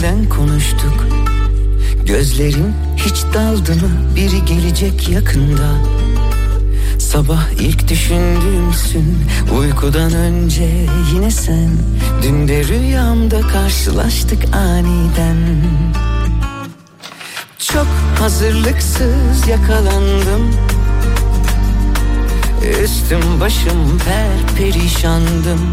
Senden konuştuk. Gözlerin hiç daldı mı? Biri gelecek yakında. Sabah ilk düşündüğümsün Uykudan önce yine sen Dün de rüyamda karşılaştık aniden Çok hazırlıksız yakalandım Üstüm başım per perişandım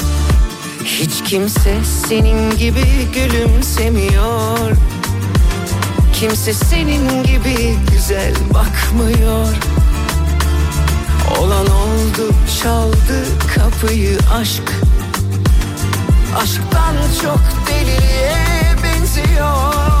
hiç kimse senin gibi gülümsemiyor. Kimse senin gibi güzel bakmıyor. Olan oldu çaldı kapıyı aşk. Aşktan çok deliliğe benziyor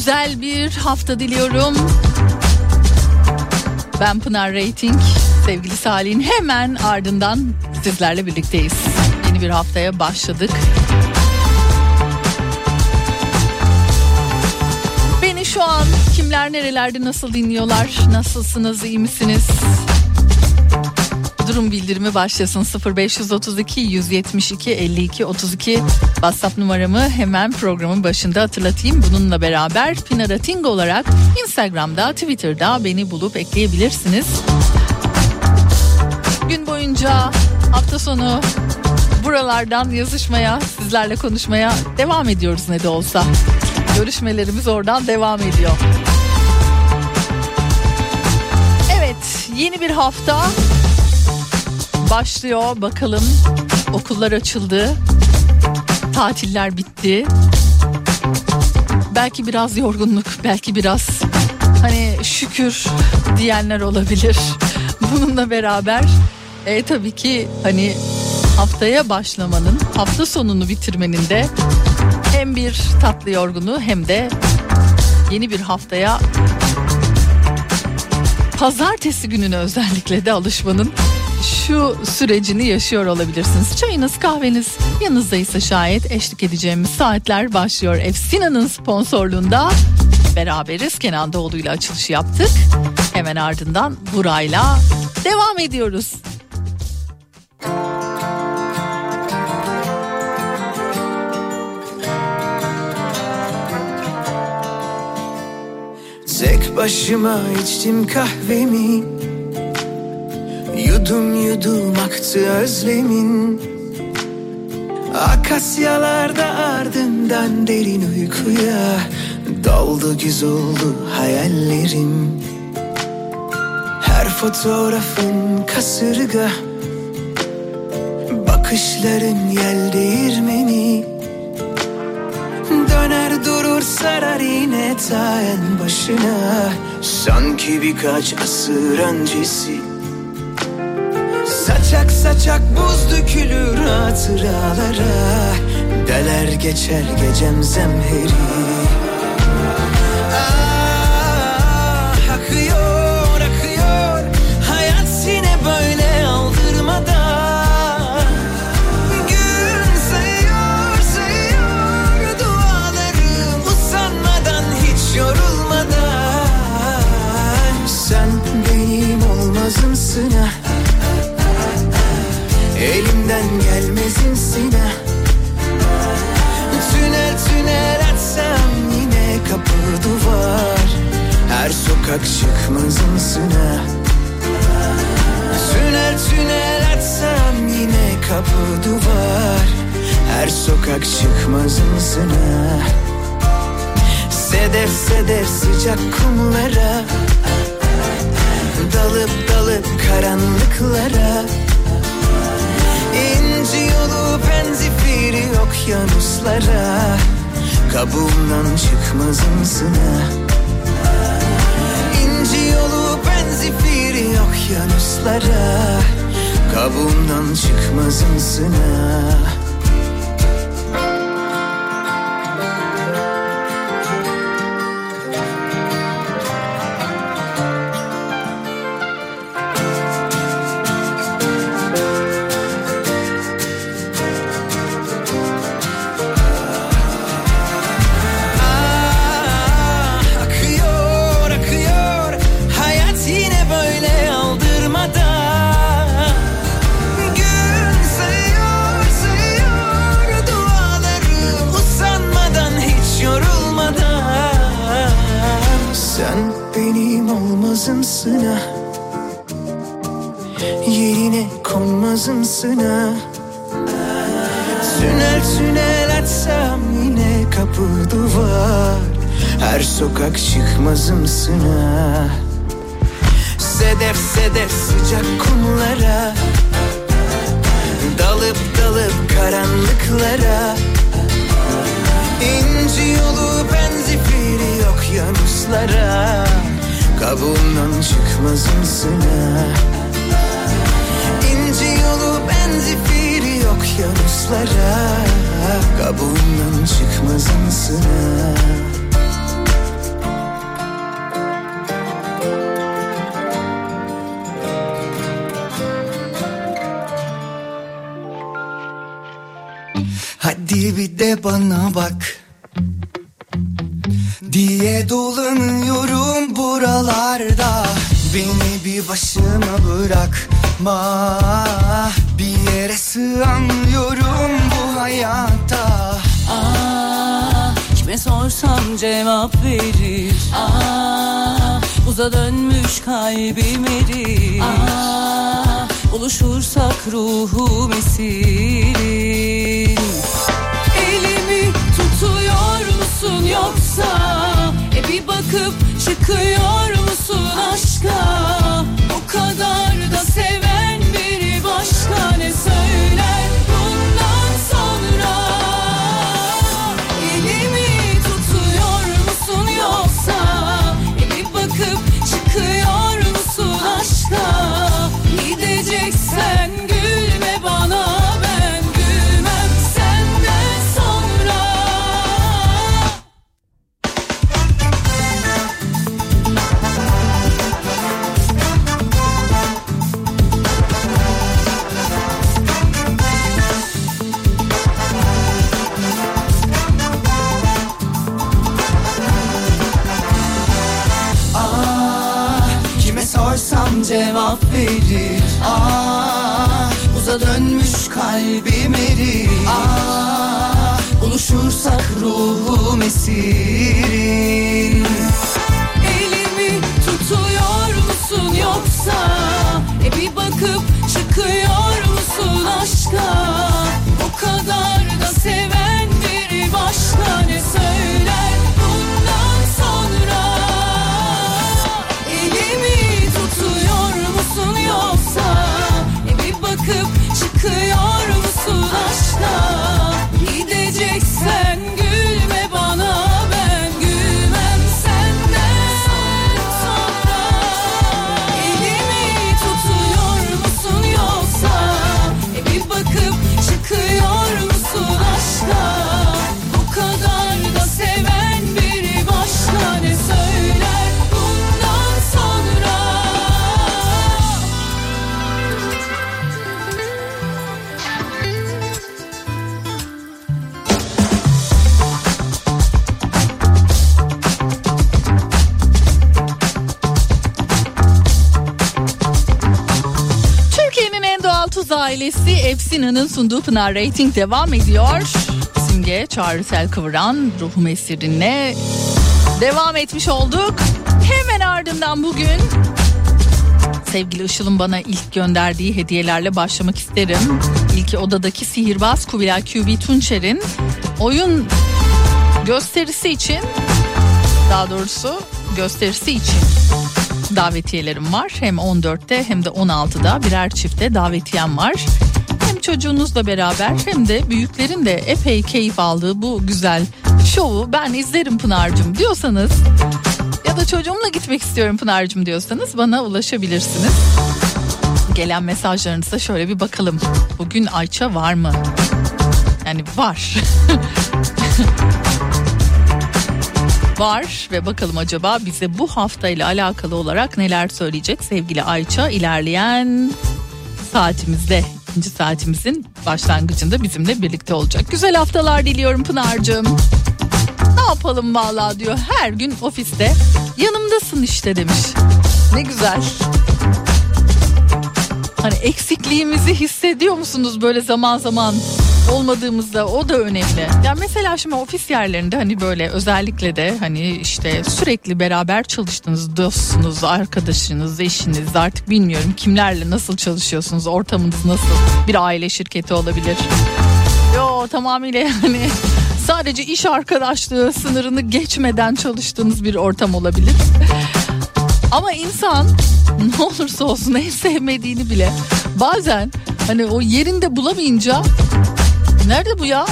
güzel bir hafta diliyorum. Ben Pınar Rating. Sevgili Salih'in hemen ardından sizlerle birlikteyiz. Yeni bir haftaya başladık. Beni şu an kimler nerelerde nasıl dinliyorlar? Nasılsınız? iyi misiniz? Durum bildirimi başlasın 0532 172 52 32 WhatsApp numaramı hemen programın başında hatırlatayım. Bununla beraber Pinara Ting olarak Instagram'da Twitter'da beni bulup ekleyebilirsiniz. Gün boyunca hafta sonu buralardan yazışmaya sizlerle konuşmaya devam ediyoruz ne de olsa. Görüşmelerimiz oradan devam ediyor. Evet yeni bir hafta başlıyor. Bakalım okullar açıldı. Tatiller bitti. Belki biraz yorgunluk, belki biraz hani şükür diyenler olabilir. Bununla beraber e, tabii ki hani haftaya başlamanın, hafta sonunu bitirmenin de hem bir tatlı yorgunluğu hem de yeni bir haftaya pazartesi gününe özellikle de alışmanın şu sürecini yaşıyor olabilirsiniz. Çayınız kahveniz yanınızdaysa şayet eşlik edeceğimiz saatler başlıyor. Efsina'nın sponsorluğunda beraberiz. Kenan Doğulu ile açılışı yaptık. Hemen ardından Buray'la devam ediyoruz. Tek başıma içtim kahvemi Yudum yudum aktı özlemin. Akasyalarda ardından derin uykuya Doldu güz oldu hayallerim. Her fotoğrafın kasırga Bakışların yel değirmeni. Döner durur sarar yine ta en başına. Sanki birkaç asır öncesi Saçak saçak buz dökülür hatıralara. Deler geçer gecem zemheri Her sokak çıkmazımsın ha Tünel tünel açsam yine kapı duvar. Her sokak çıkmazımsın ha Sedef sedef sıcak kumlara. Dalıp dalıp karanlıklara. İnci yolu penzifiri okyanuslara. Kabuğumdan çıkmazımsın ha okyanuslara Kabuğumdan çıkmazımsın ha konmazımsın ha Tünel tünel açsam yine kapı duvar. Her sokak çıkmazımsın ha Sedef sedef sıcak kumlara. Dalıp dalıp karanlıklara. İnci yolu benzifiri okyanuslara Kabuğumdan çıkmazımsın ha İnci yolu benzifiri okyanuslara Kabuğundan çıkmazımsın ha Hadi bir de bana bak. Diye dolanıyorum buralarda. Beni bir başıma bırakma. Bir yere sığamıyorum bu hayatta Aa, kime sorsam cevap verir? Aa, uza dönmüş kalbim erir? Aa, buluşursak ruhum esirin Elimi tutuyor musun yoksa? E bir bakıp çıkıyor musun aşka? O kadar da seven cevap verir Ah Buza dönmüş kalbim erir. Ah Buluşursak ruhum esirir. Elimi tutuyor musun yoksa? E bir bakıp çıkıyor musun aşka? O kadar da seven çıkıyor musun aşka? Gideceksen ailesi Efsina'nın sunduğu Pınar Rating devam ediyor. Simge, Çağrı Tel Kıvıran, Ruhum Esir'inle devam etmiş olduk. Hemen ardından bugün sevgili Işıl'ın bana ilk gönderdiği hediyelerle başlamak isterim. İlki odadaki sihirbaz Kubilay QB Tunçer'in oyun gösterisi için daha doğrusu gösterisi için davetiyelerim var. Hem 14'te hem de 16'da birer çifte davetiyem var. Hem çocuğunuzla beraber hem de büyüklerin de epey keyif aldığı bu güzel şovu ben izlerim Pınar'cığım diyorsanız ya da çocuğumla gitmek istiyorum Pınar'cığım diyorsanız bana ulaşabilirsiniz. Gelen mesajlarınıza şöyle bir bakalım. Bugün Ayça var mı? Yani var. var ve bakalım acaba bize bu hafta ile alakalı olarak neler söyleyecek sevgili Ayça ilerleyen saatimizde ikinci saatimizin başlangıcında bizimle birlikte olacak. Güzel haftalar diliyorum Pınar'cığım. Ne yapalım valla diyor her gün ofiste yanımdasın işte demiş. Ne güzel. Hani eksikliğimizi hissediyor musunuz böyle zaman zaman olmadığımızda o da önemli. Ya mesela şimdi ofis yerlerinde hani böyle özellikle de hani işte sürekli beraber çalıştığınız dostunuz, arkadaşınız, eşiniz artık bilmiyorum kimlerle nasıl çalışıyorsunuz, ortamınız nasıl? Bir aile şirketi olabilir. Yo tamamıyla yani sadece iş arkadaşlığı sınırını geçmeden çalıştığınız bir ortam olabilir. Ama insan ne olursa olsun en sevmediğini bile bazen hani o yerinde bulamayınca nerede bu ya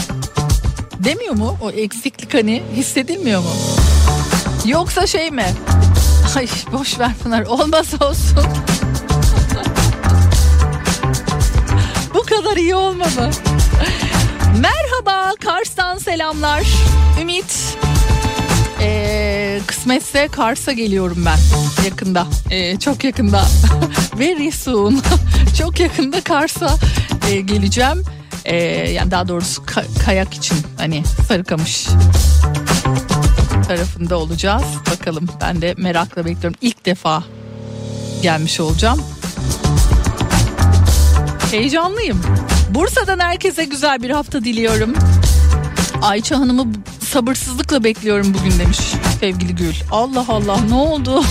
demiyor mu? O eksiklik hani hissedilmiyor mu? Yoksa şey mi? Ay boş ver Pınar olmaz olsun. bu kadar iyi olmadı. Merhaba Kars'tan selamlar. Ümit ee, kısmetse Kars'a geliyorum ben yakında ee, çok yakında very soon çok yakında Kars'a e, geleceğim Ee, yani daha doğrusu ka- kayak için hani Sarıkamış tarafında olacağız. Bakalım ben de merakla bekliyorum. İlk defa gelmiş olacağım. Heyecanlıyım. Bursa'dan herkese güzel bir hafta diliyorum. Ayça Hanım'ı sabırsızlıkla bekliyorum bugün demiş sevgili Gül. Allah Allah ne oldu?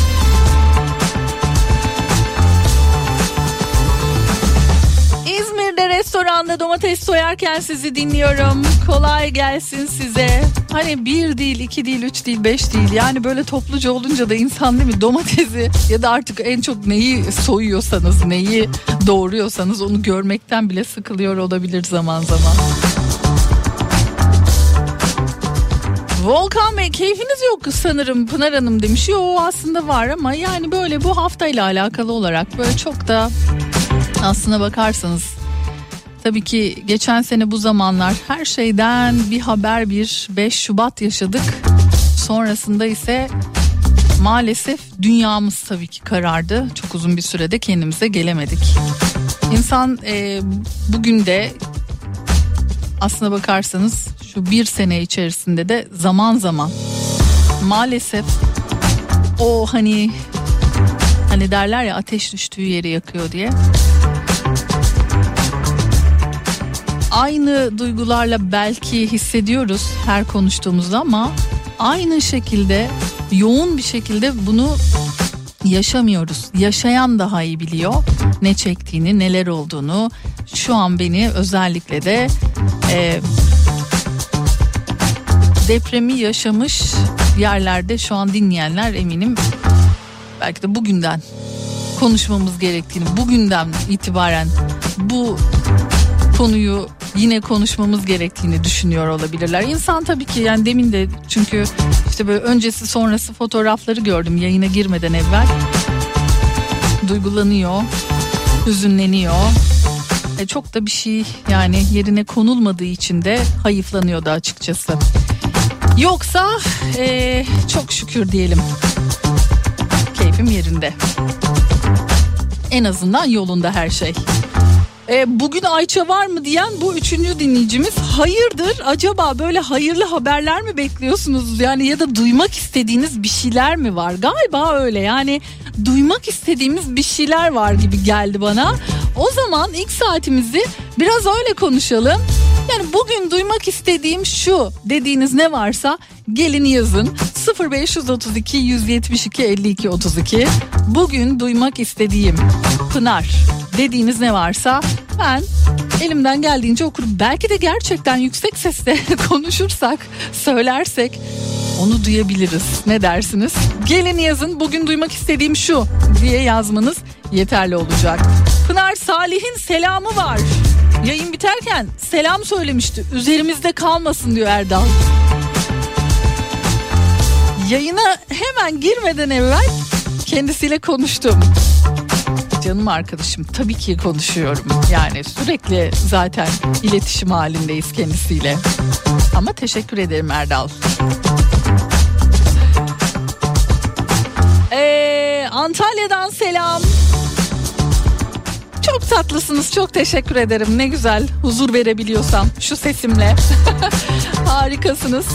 Restoranda domates soyarken sizi dinliyorum. Kolay gelsin size. Hani bir değil, iki değil, üç değil, beş değil. Yani böyle topluca olunca da insan değil mi domatesi ya da artık en çok neyi soyuyorsanız, neyi doğruyorsanız onu görmekten bile sıkılıyor olabilir zaman zaman. Volkan Bey keyfiniz yok sanırım Pınar Hanım demiş. Yo aslında var ama yani böyle bu haftayla alakalı olarak böyle çok da aslına bakarsanız tabii ki geçen sene bu zamanlar her şeyden bir haber bir 5 Şubat yaşadık. Sonrasında ise maalesef dünyamız tabii ki karardı. Çok uzun bir sürede kendimize gelemedik. İnsan e, bugün de aslına bakarsanız şu bir sene içerisinde de zaman zaman maalesef o hani Hani derler ya ateş düştüğü yeri yakıyor diye. Aynı duygularla belki hissediyoruz her konuştuğumuzda ama aynı şekilde yoğun bir şekilde bunu yaşamıyoruz. Yaşayan daha iyi biliyor ne çektiğini, neler olduğunu. Şu an beni özellikle de e, depremi yaşamış yerlerde şu an dinleyenler eminim belki de bugünden konuşmamız gerektiğini, bugünden itibaren bu konuyu yine konuşmamız gerektiğini düşünüyor olabilirler. İnsan tabii ki yani demin de çünkü işte böyle öncesi sonrası fotoğrafları gördüm yayına girmeden evvel. Duygulanıyor, hüzünleniyor. E çok da bir şey yani yerine konulmadığı için de hayıflanıyordu açıkçası. Yoksa e, çok şükür diyelim. Keyfim yerinde. En azından yolunda her şey. E, bugün Ayça var mı diyen bu üçüncü dinleyicimiz hayırdır? Acaba böyle hayırlı haberler mi bekliyorsunuz? Yani ya da duymak istediğiniz bir şeyler mi var? Galiba öyle. Yani duymak istediğimiz bir şeyler var gibi geldi bana. O zaman ilk saatimizi biraz öyle konuşalım yani bugün duymak istediğim şu dediğiniz ne varsa gelin yazın 0532 172 52 32 bugün duymak istediğim Pınar dediğiniz ne varsa ben elimden geldiğince okurum. Belki de gerçekten yüksek sesle konuşursak, söylersek onu duyabiliriz. Ne dersiniz? Gelin yazın bugün duymak istediğim şu diye yazmanız yeterli olacak. Pınar Salih'in selamı var. Yayın biterken selam söylemişti. Üzerimizde kalmasın diyor Erdal. Yayına hemen girmeden evvel kendisiyle konuştum canım arkadaşım tabii ki konuşuyorum. Yani sürekli zaten iletişim halindeyiz kendisiyle. Ama teşekkür ederim Erdal. Ee, Antalya'dan selam. Çok tatlısınız. Çok teşekkür ederim. Ne güzel huzur verebiliyorsam şu sesimle. Harikasınız.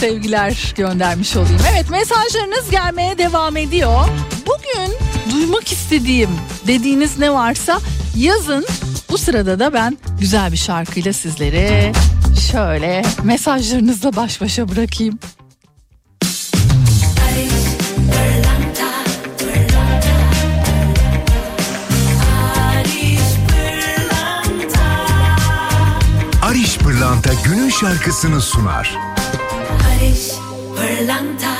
Sevgiler göndermiş olayım. Evet mesajlarınız gelmeye devam ediyor. Bugün duymak istediğim dediğiniz ne varsa yazın. Bu sırada da ben güzel bir şarkıyla sizlere şöyle mesajlarınızla baş başa bırakayım. Pırlanta günün şarkısını sunar. Barış pırlanta.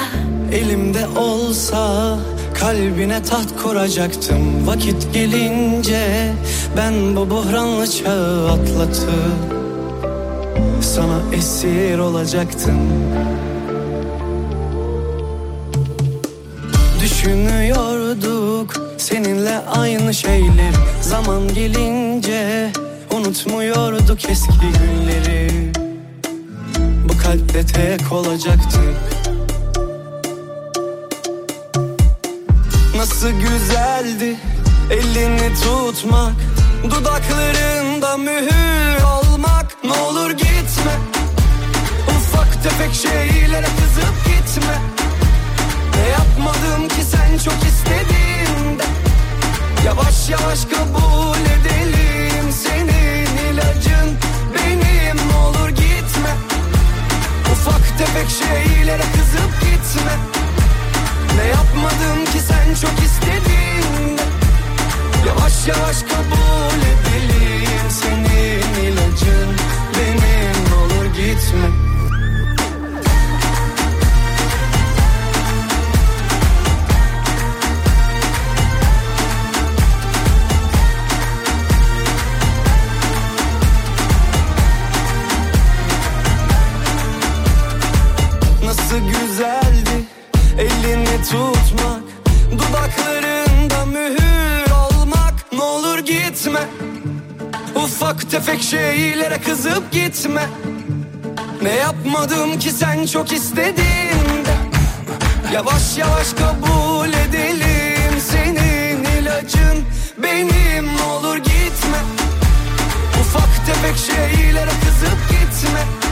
Elimde olsa kalbine taht kuracaktım. Vakit gelince ben bu buhranlı çağı atlatıp Sana esir olacaktım. Düşünüyorduk seninle aynı şeyler. Zaman gelince unutmuyorduk eski günleri. Bu kalpte tek olacaktık. Nasıl güzeldi elini tutmak. Dudaklarında mühür olmak. Ne olur gitme. Ufak tefek şeylere kızıp gitme. Ne yapmadım ki sen çok istediğinde? Yavaş yavaş kabul edelim Senin ilacın benim olur gitme. Ufak tefek şeylere kızıp gitme. Ne yapmadım ki sen çok istediğinde? Yavaş yavaş kabul edelim Senin ilacın. Benim olur gitme Nasıl güzeldi elini tutmak Dudaklarında mühür olmak. Ne olur gitme Ufak tefek şeylere kızıp gitme. Ne yapmadım ki sen çok istediğinde? Yavaş yavaş kabul edelim Senin ilacın benim. Olur gitme Ufak tefek şeylere kızıp gitme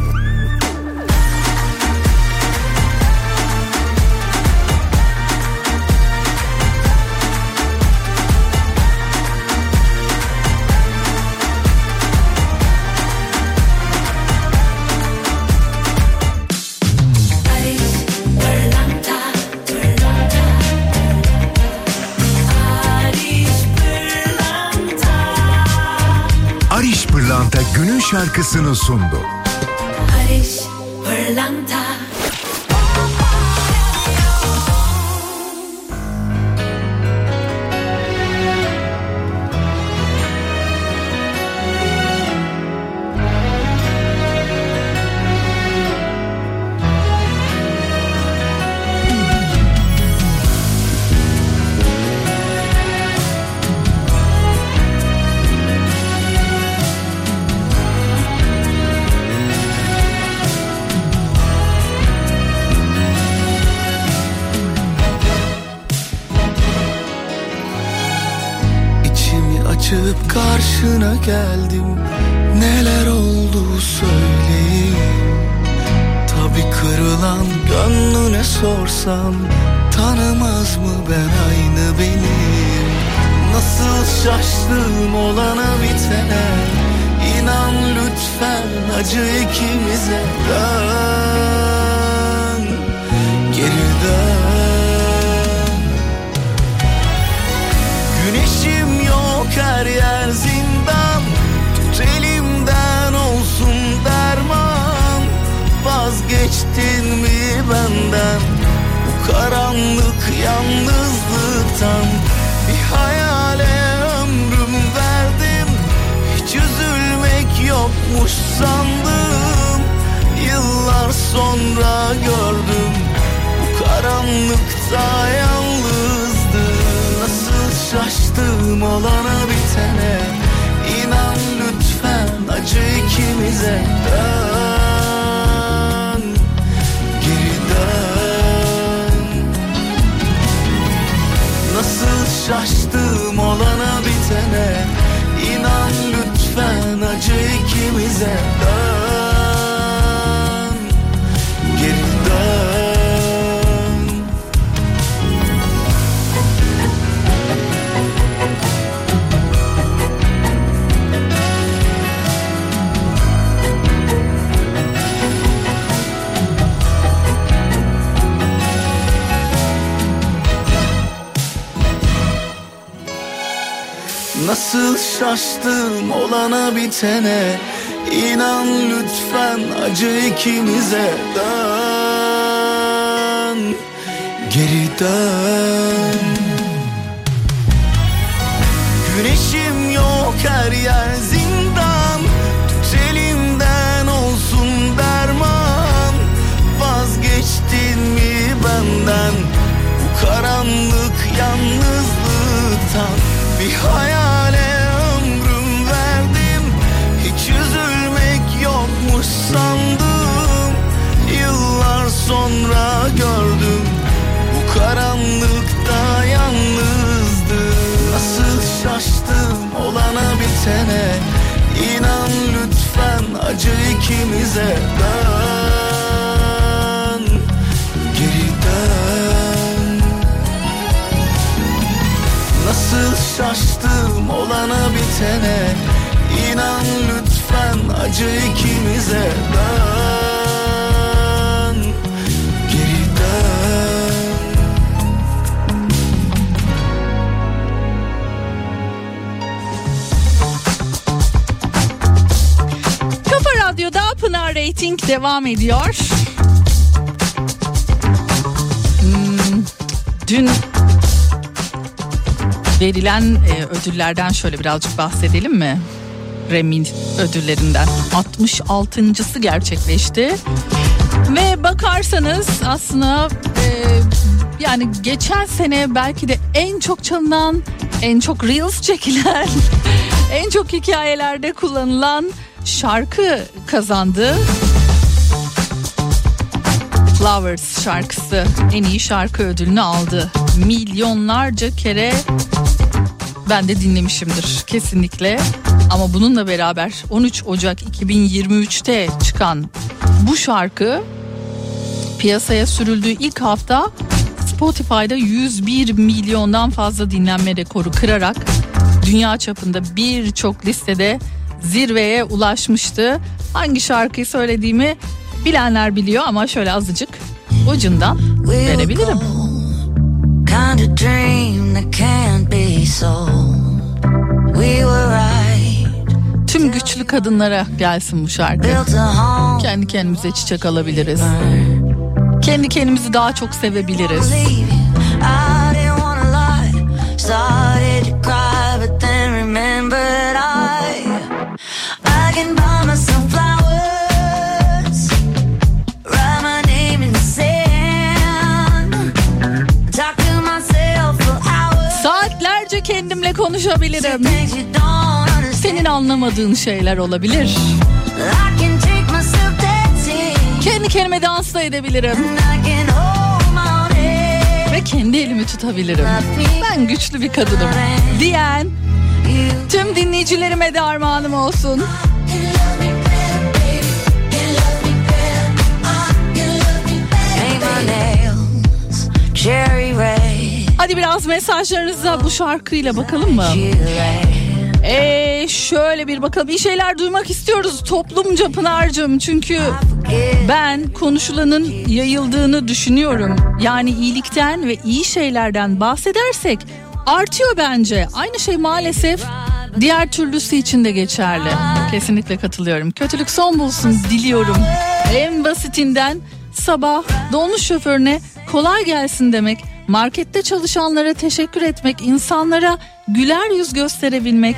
şarkısını sundu. Pırlanta. Geldim Neler oldu söyleyeyim. Tabi kırılan gönlüne sorsam Tanımaz mı ben aynı benim Nasıl şaştım olana bitene İnan lütfen acı ikimize bitene İnan lütfen acı ikimize dön. Geri dön. Güneşim yok her yer zindan. Tut elimden olsun derman. Vazgeçtin mi benden? Bu karanlık yalnızlıktan Bir hayale acı ikimize dön Geri dön Nasıl şaştım olana bitene İnan lütfen acı ikimize dön Pınar Rating devam ediyor. Hmm, dün verilen e, ödüllerden şöyle birazcık bahsedelim mi? Rem'in ödüllerinden 66.sı gerçekleşti. Ve bakarsanız aslında e, yani geçen sene belki de en çok çalınan, en çok reels çekilen, en çok hikayelerde kullanılan şarkı kazandı. Flowers şarkısı en iyi şarkı ödülünü aldı. Milyonlarca kere ben de dinlemişimdir kesinlikle. Ama bununla beraber 13 Ocak 2023'te çıkan bu şarkı piyasaya sürüldüğü ilk hafta Spotify'da 101 milyondan fazla dinlenme rekoru kırarak dünya çapında birçok listede zirveye ulaşmıştı. Hangi şarkıyı söylediğimi bilenler biliyor ama şöyle azıcık ucundan verebilirim. Kind of dream that can't be sold. We were right, Tüm güçlü kadınlara gelsin bu şarkı. Kendi kendimize çiçek alabiliriz. Kendi kendimizi daha çok sevebiliriz. Started to cry, but then remembered Saatlerce kendimle konuşabilirim. Senin anlamadığın şeyler olabilir. Kendi kendime dans da edebilirim. Ve kendi elimi tutabilirim. Ben güçlü bir kadınım. Diyen tüm dinleyicilerime de armağanım olsun. Hadi biraz mesajlarınıza bu şarkıyla bakalım mı? Ee, şöyle bir bakalım. İyi şeyler duymak istiyoruz toplumca Pınar'cığım. Çünkü ben konuşulanın yayıldığını düşünüyorum. Yani iyilikten ve iyi şeylerden bahsedersek artıyor bence. Aynı şey maalesef diğer türlüsü için de geçerli. Kesinlikle katılıyorum. Kötülük son bulsun diliyorum. En basitinden sabah dolmuş şoförüne kolay gelsin demek, markette çalışanlara teşekkür etmek, insanlara güler yüz gösterebilmek,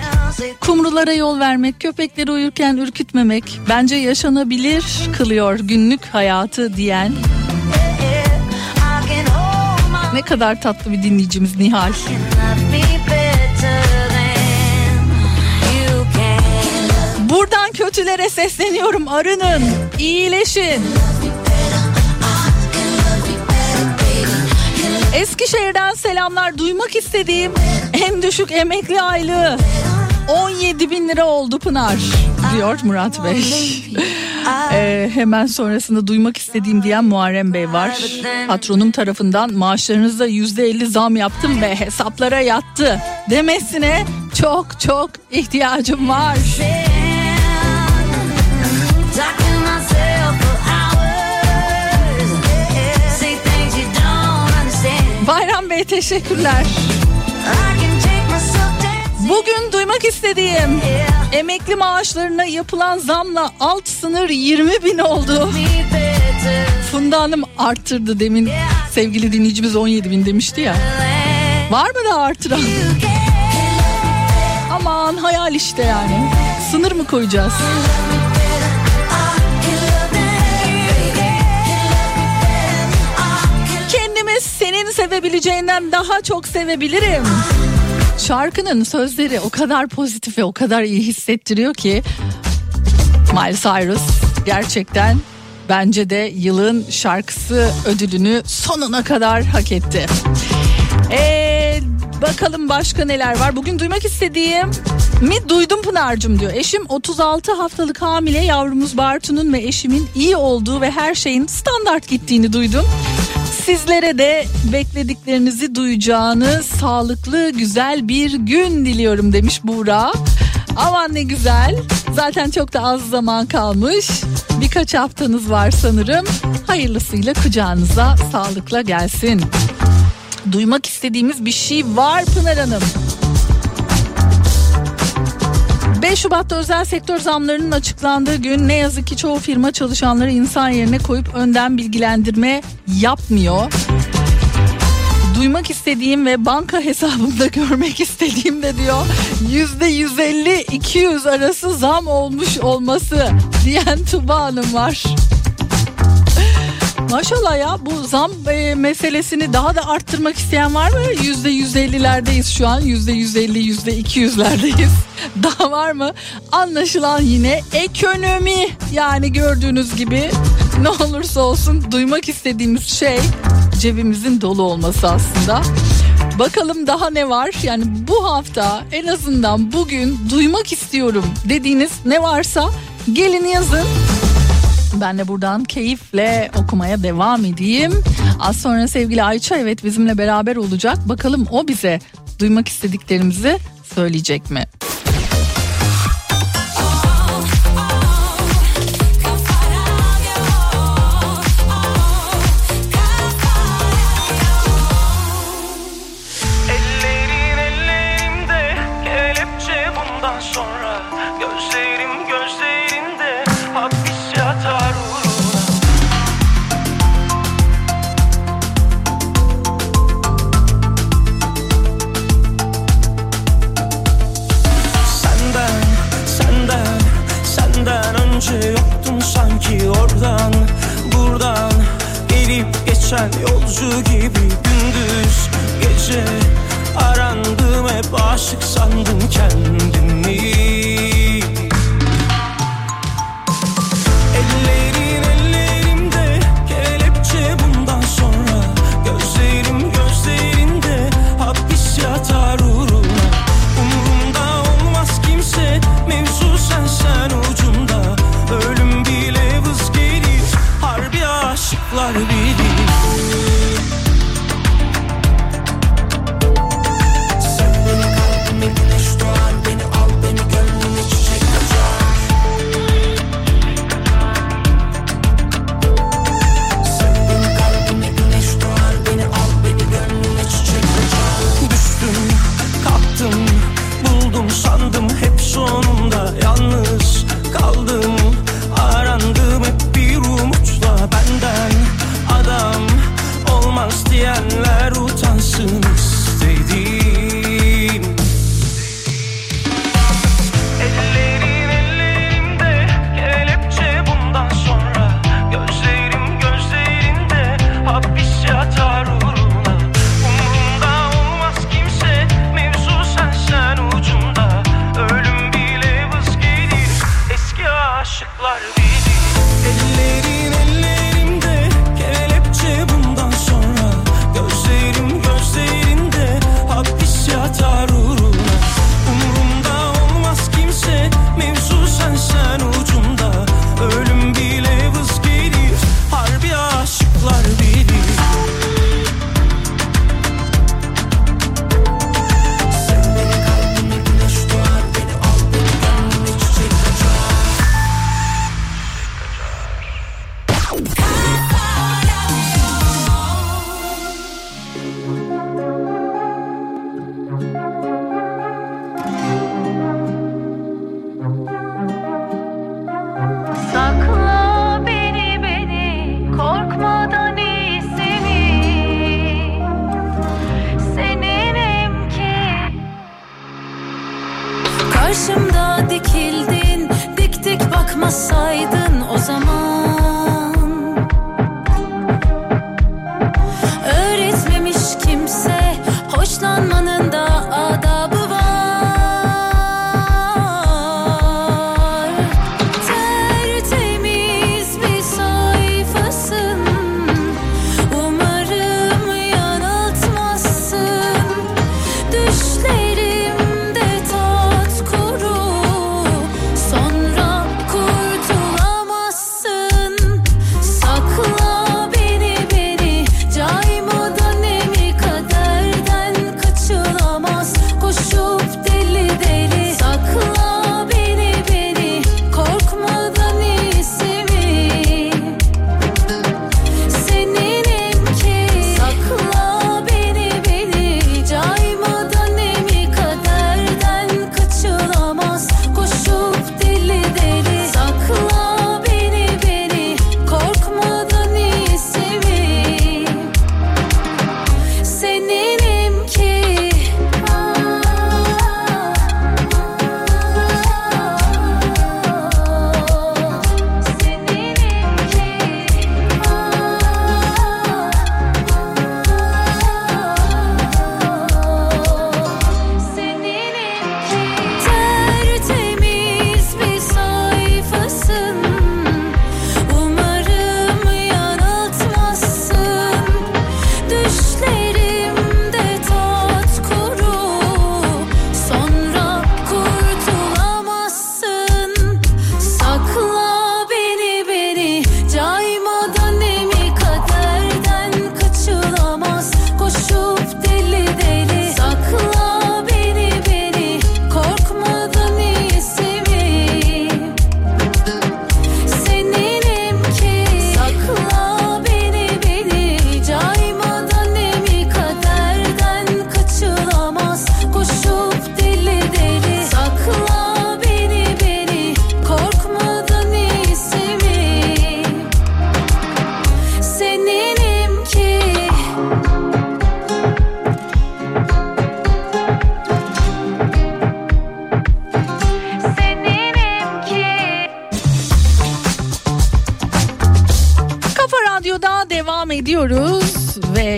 kumrulara yol vermek, köpekleri uyurken ürkütmemek bence yaşanabilir kılıyor günlük hayatı diyen ne kadar tatlı bir dinleyicimiz Nihal. Kötülere sesleniyorum arının, iyileşin. Eskişehir'den selamlar duymak istediğim en düşük emekli aylığı 17 bin lira oldu Pınar diyor Murat Bey. Ee, hemen sonrasında duymak istediğim diyen Muharrem Bey var. Patronum tarafından maaşlarınıza %50 zam yaptım ve hesaplara yattı demesine çok çok ihtiyacım var. Bayram Bey teşekkürler. Bugün duymak istediğim emekli maaşlarına yapılan zamla alt sınır 20 bin oldu. Funda Hanım arttırdı demin sevgili dinleyicimiz 17 bin demişti ya. Var mı da artıran? Aman hayal işte yani. Sınır mı koyacağız? Kendimi senin sevebileceğinden daha çok sevebilirim. Şarkının sözleri o kadar pozitif ve o kadar iyi hissettiriyor ki Miley Cyrus gerçekten bence de yılın şarkısı ödülünü sonuna kadar hak etti. Ee, bakalım başka neler var. Bugün duymak istediğim mi duydum Pınar'cığım diyor. Eşim 36 haftalık hamile yavrumuz Bartu'nun ve eşimin iyi olduğu ve her şeyin standart gittiğini duydum. Sizlere de beklediklerinizi duyacağınız sağlıklı güzel bir gün diliyorum demiş Buğra. Aman ne güzel. Zaten çok da az zaman kalmış. Birkaç haftanız var sanırım. Hayırlısıyla kucağınıza sağlıkla gelsin. Duymak istediğimiz bir şey var Pınar Hanım. 5 Şubat'ta özel sektör zamlarının açıklandığı gün ne yazık ki çoğu firma çalışanları insan yerine koyup önden bilgilendirme yapmıyor. Duymak istediğim ve banka hesabımda görmek istediğim de diyor yüzde 150-200 arası zam olmuş olması diyen Tuba Hanım var. Maşallah ya bu zam e, meselesini daha da arttırmak isteyen var mı? Yüzde 150'lerdeyiz şu an. Yüzde 150, yüzde 200'lerdeyiz. daha var mı? Anlaşılan yine ekonomi. Yani gördüğünüz gibi ne olursa olsun duymak istediğimiz şey cebimizin dolu olması aslında. Bakalım daha ne var? Yani bu hafta en azından bugün duymak istiyorum dediğiniz ne varsa gelin yazın. Ben de buradan keyifle okumaya devam edeyim. Az sonra sevgili Ayça evet bizimle beraber olacak. Bakalım o bize duymak istediklerimizi söyleyecek mi?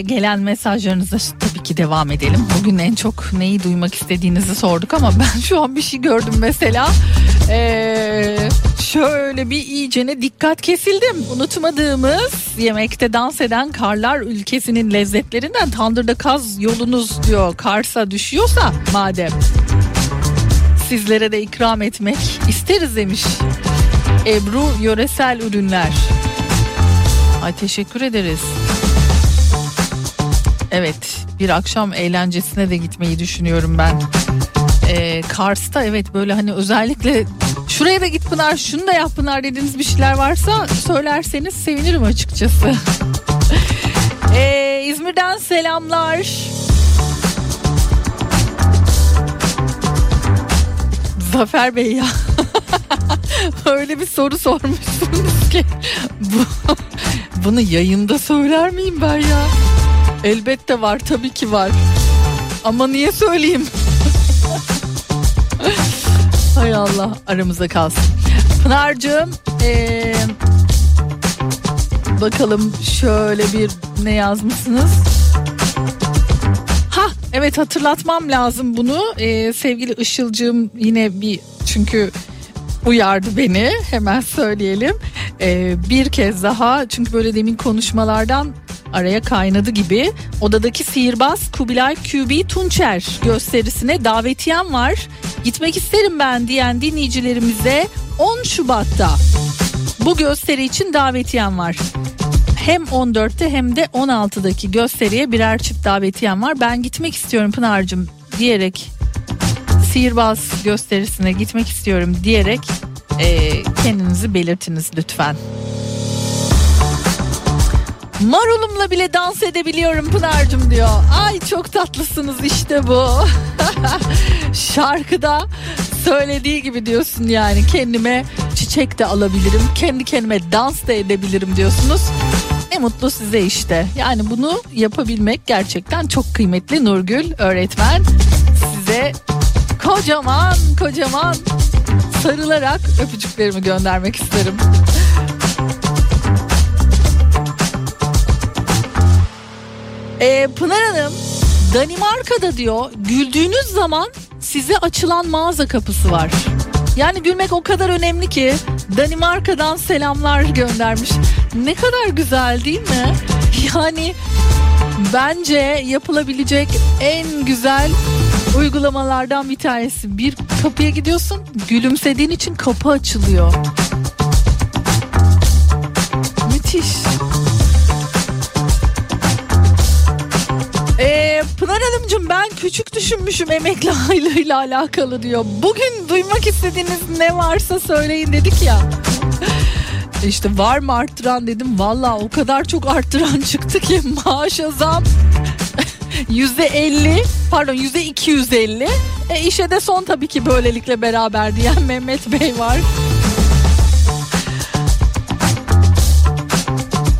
Gelen mesajlarınıza tabii ki devam edelim. Bugün en çok neyi duymak istediğinizi sorduk ama ben şu an bir şey gördüm mesela. Ee, şöyle bir iyicene dikkat kesildim. Unutmadığımız yemekte dans eden karlar ülkesinin lezzetlerinden tandırda kaz yolunuz diyor. Kars'a düşüyorsa madem sizlere de ikram etmek isteriz demiş. Ebru yöresel ürünler. Ay teşekkür ederiz. Evet bir akşam eğlencesine de gitmeyi düşünüyorum ben. Ee, Kars'ta evet böyle hani özellikle şuraya da git Pınar şunu da yap Pınar dediğiniz bir şeyler varsa söylerseniz sevinirim açıkçası. Ee, İzmir'den selamlar. Zafer Bey ya. Öyle bir soru sormuşsunuz ki. Bu, bunu yayında söyler miyim ben ya? Elbette var tabii ki var. Ama niye söyleyeyim? Hay Allah aramızda kalsın. Pınar'cığım ee, bakalım şöyle bir ne yazmışsınız? Ha evet hatırlatmam lazım bunu. Ee, sevgili Işıl'cığım yine bir çünkü uyardı beni hemen söyleyelim. Ee, bir kez daha çünkü böyle demin konuşmalardan araya kaynadı gibi odadaki sihirbaz Kubilay QB Tunçer gösterisine davetiyem var. Gitmek isterim ben diyen dinleyicilerimize 10 Şubat'ta bu gösteri için davetiyem var. Hem 14'te hem de 16'daki gösteriye birer çift davetiyem var. Ben gitmek istiyorum Pınar'cığım diyerek sihirbaz gösterisine gitmek istiyorum diyerek e, kendinizi belirtiniz lütfen. Marulumla bile dans edebiliyorum Pınar'cığım diyor. Ay çok tatlısınız işte bu. Şarkıda söylediği gibi diyorsun yani kendime çiçek de alabilirim. Kendi kendime dans da edebilirim diyorsunuz. Ne mutlu size işte. Yani bunu yapabilmek gerçekten çok kıymetli Nurgül öğretmen. Size kocaman kocaman sarılarak öpücüklerimi göndermek isterim. Ee, Pınar Hanım Danimarka'da diyor güldüğünüz zaman size açılan mağaza kapısı var. Yani gülmek o kadar önemli ki Danimarka'dan selamlar göndermiş. Ne kadar güzel değil mi? Yani bence yapılabilecek en güzel uygulamalardan bir tanesi. Bir kapıya gidiyorsun gülümsediğin için kapı açılıyor. Müthiş. Pınar Hanımcığım ben küçük düşünmüşüm emekli aylığıyla alakalı diyor. Bugün duymak istediğiniz ne varsa söyleyin dedik ya. İşte var mı arttıran dedim. Valla o kadar çok arttıran çıktı ki maaşa zam. Yüzde elli pardon yüzde iki yüz elli. E işe de son tabii ki böylelikle beraber diyen Mehmet Bey var.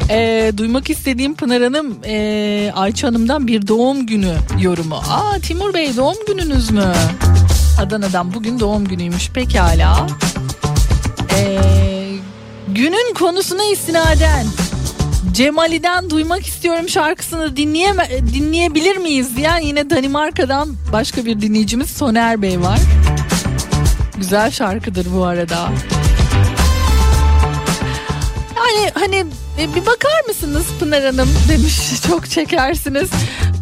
E, duymak istediğim Pınar Hanım e, Ayça Hanım'dan bir doğum günü yorumu. Aa Timur Bey doğum gününüz mü? Adana'dan bugün doğum günüymüş pekala. E, günün konusuna istinaden Cemali'den duymak istiyorum şarkısını dinleyeme, dinleyebilir miyiz diyen yine Danimarka'dan başka bir dinleyicimiz Soner Bey var. Güzel şarkıdır bu arada. Yani hani e, bir bakar mısınız Pınar Hanım demiş çok çekersiniz.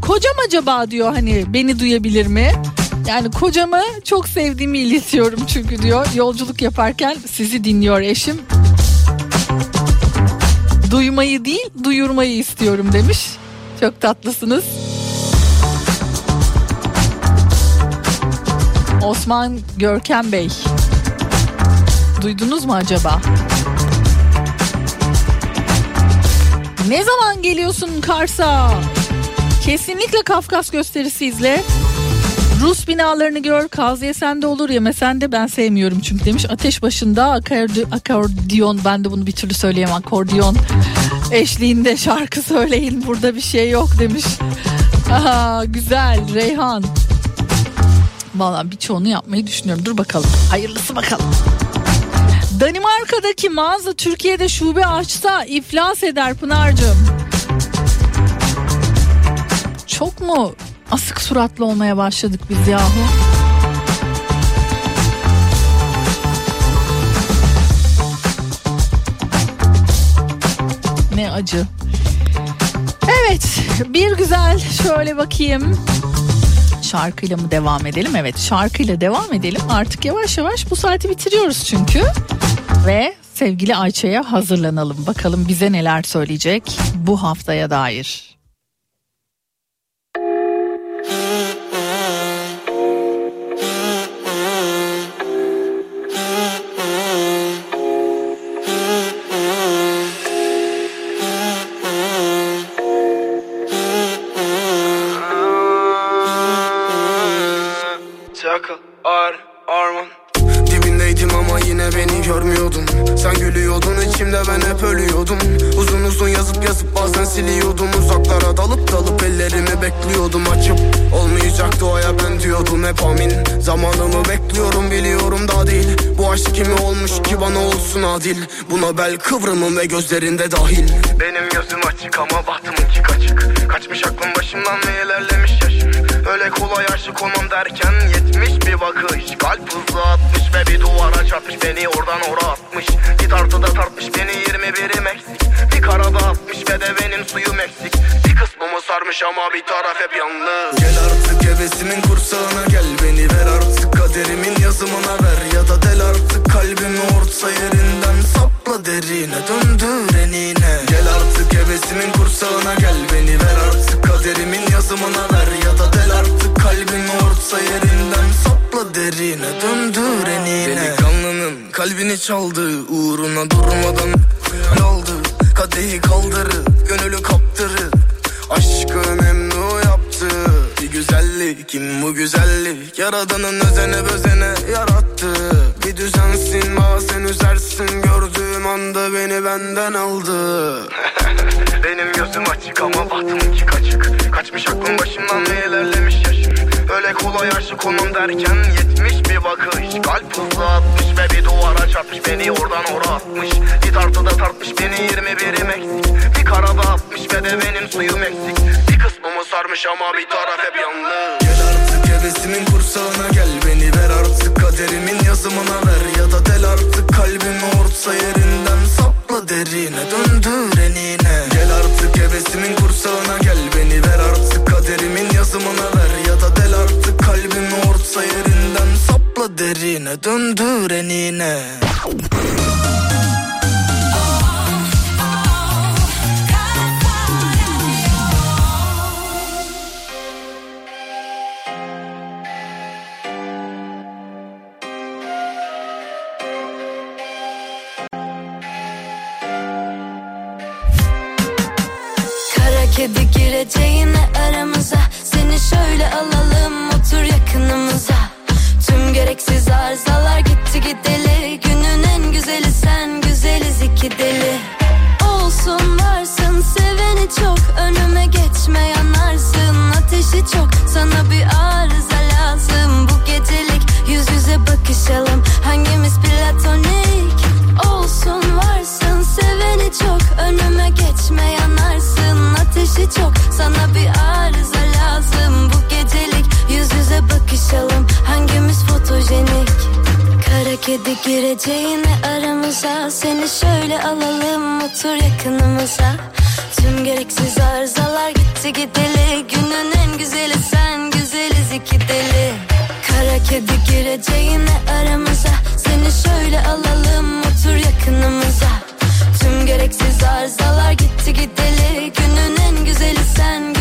Kocam acaba diyor hani beni duyabilir mi? Yani kocamı çok sevdiğimi iletiyorum çünkü diyor yolculuk yaparken sizi dinliyor eşim. Duymayı değil duyurmayı istiyorum demiş. Çok tatlısınız. Osman Görkem Bey. Duydunuz mu acaba? Ne zaman geliyorsun Kars'a? Kesinlikle Kafkas gösterisi izle. Rus binalarını gör, kaz yesen de olur yemesen de ben sevmiyorum çünkü demiş. Ateş başında akordi, akordiyon ben de bunu bir türlü söyleyemem akordiyon eşliğinde şarkı söyleyin burada bir şey yok demiş. Aha, güzel Reyhan. Valla birçoğunu yapmayı düşünüyorum. Dur bakalım. Hayırlısı bakalım. Danimarka'daki mağaza Türkiye'de şube açsa iflas eder Pınar'cığım. Çok mu asık suratlı olmaya başladık biz yahu? Ne acı. Evet bir güzel şöyle bakayım. Şarkıyla mı devam edelim? Evet şarkıyla devam edelim. Artık yavaş yavaş bu saati bitiriyoruz çünkü. Ve sevgili Ayça'ya hazırlanalım. Bakalım bize neler söyleyecek bu haftaya dair. Sen gülüyordun içimde ben hep ölüyordum. Uzun uzun yazıp yazıp bazen siliyordum. Uzaklara dalıp dalıp ellerimi bekliyordum. Açıp olmayacak doğaya ben diyordum hep amin. Zamanımı bekliyorum biliyorum da değil. Bu aşk kimi olmuş ki bana olsun adil? Buna bel kıvrımım ve gözlerinde dahil. Benim gözüm açık ama bahtımınki kaçık. Kaçmış aklım başımdan ve ilerlemiş yaşım Öyle kolay aşık olmam derken yetmiş bir bakış. Kalp hızlı atmış ve bir duvara çarpmış. Beni oradan ora atmış. Bir tartıda tartmış beni 21'im eksik Bir karada atmış ve de benim suyum eksik. Bir kısmımı sarmış ama bir taraf hep yalnız. Gel artık hevesimin kursağına gel beni ver artık Kaderimin yazımına ver. Ya da del artık Kalbimi orta yerinden sapla derine döndür enine Gel artık hevesimin kursağına gel beni ver artık. Kaderimin yazımına ver ya da del artık. Kalbimi orta yerinden sapla derine döndür enine Delikanlının kalbini çaldı uğruna durmadan aldı. Kadehi kaldırıp gönülü kaptırıp Aşkı memnu yaptı. Bir güzellik kim bu güzellik? Yaradanın özene bözene yarattı. Bir düzensin bazen üzersin Gördüğüm anda beni benden aldı. Benim gözüm açık ama bahtımınki kaçık. Kaçmış aklım başımdan ve ilerlemiş yaşım. Öyle kolay aşık olmam derken yetmiş bir bakış Kalp hızlı atmış ve bir duvara çarpmış Beni oradan ora atmış. Bir tartıda tartmış beni 21'im eksik Bir karada atmış ve de benim suyum eksik. Bir kısmımı sarmış ama bir taraf hep yalnız. Gel artık hevesimin kursağına gel Beni ver artık kaderimin yazımına ver Ya da del artık kalbimi orta yerinden sapla derine Döndür enine. Gel artık hevesimin kursağına gel Beni ver artık. Kaderimin yazımına ver Ya da del artık. Kalbimi orta yerinden sapla derine Döndür enine gireceğine aramıza. Seni şöyle alalım otur yakınımıza. Tüm gereksiz arızalar gitti gideli. Günün en güzeli sen güzeliz iki deli. Olsun varsın seveni çok. Önüme geçme yanarsın Ateşi çok. Sana bir arıza lazım. Bu gecelik yüz yüze bakışalım. Hangimiz platonik? Olsun varsın seveni çok. Önüme geçme yanarsın Ateşi çok. Sana bir arıza lazım. Bu gecelik yüz yüze bakışalım. Hangimiz fotojenik? Kara kedi gireceğine aramıza. Seni şöyle alalım. Otur yakınımıza. Tüm gereksiz arızalar gitti gideli. Günün en güzeli sen. Güzeliz iki deli. Kara kedi gireceğine aramıza. Seni şöyle alalım. Otur yakınımıza. Tüm gereksiz arızalar gitti gideli Günün en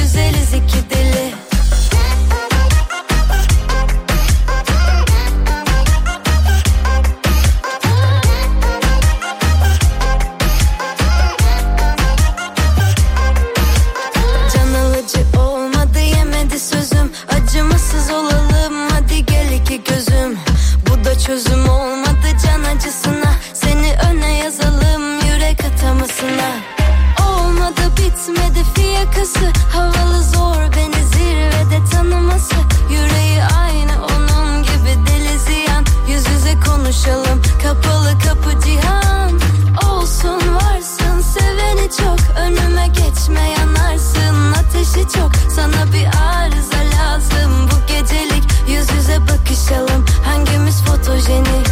sana bir arıza lazım. Bu gecelik yüz yüze bakışalım. Hangimiz fotojenik?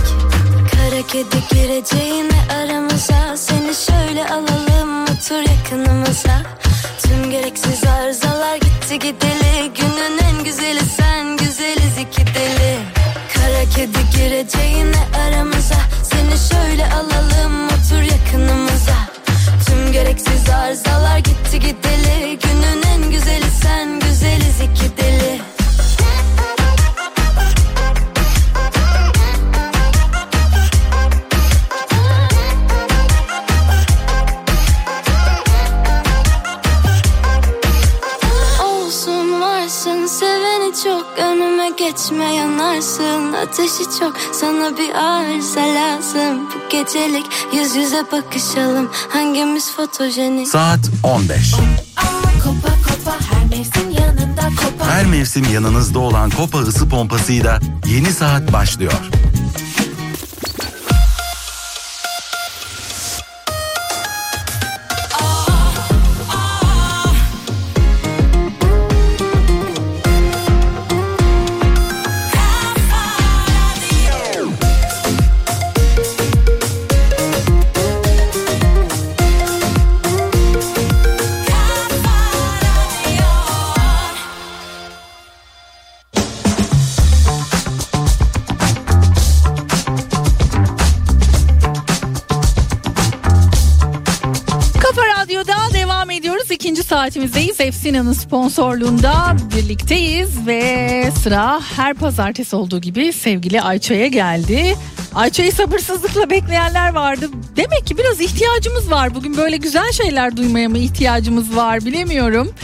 Kara kedi gireceğine aramıza. Seni şöyle alalım. Otur yakınımıza sana bir arıza lazım bu gecelik yüz yüze bakışalım hangimiz fotojenik Saat 15. Kopa kopa her mevsim yanında kopa Her mevsim yanınızda olan Kopa ısı pompasıyla yeni saat başlıyor. Efsina'nın sponsorluğunda birlikteyiz ve sıra her pazartesi olduğu gibi sevgili Ayça'ya geldi. Ayça'yı sabırsızlıkla bekleyenler vardı. Demek ki biraz ihtiyacımız var. Bugün böyle güzel şeyler duymaya mı ihtiyacımız var bilemiyorum.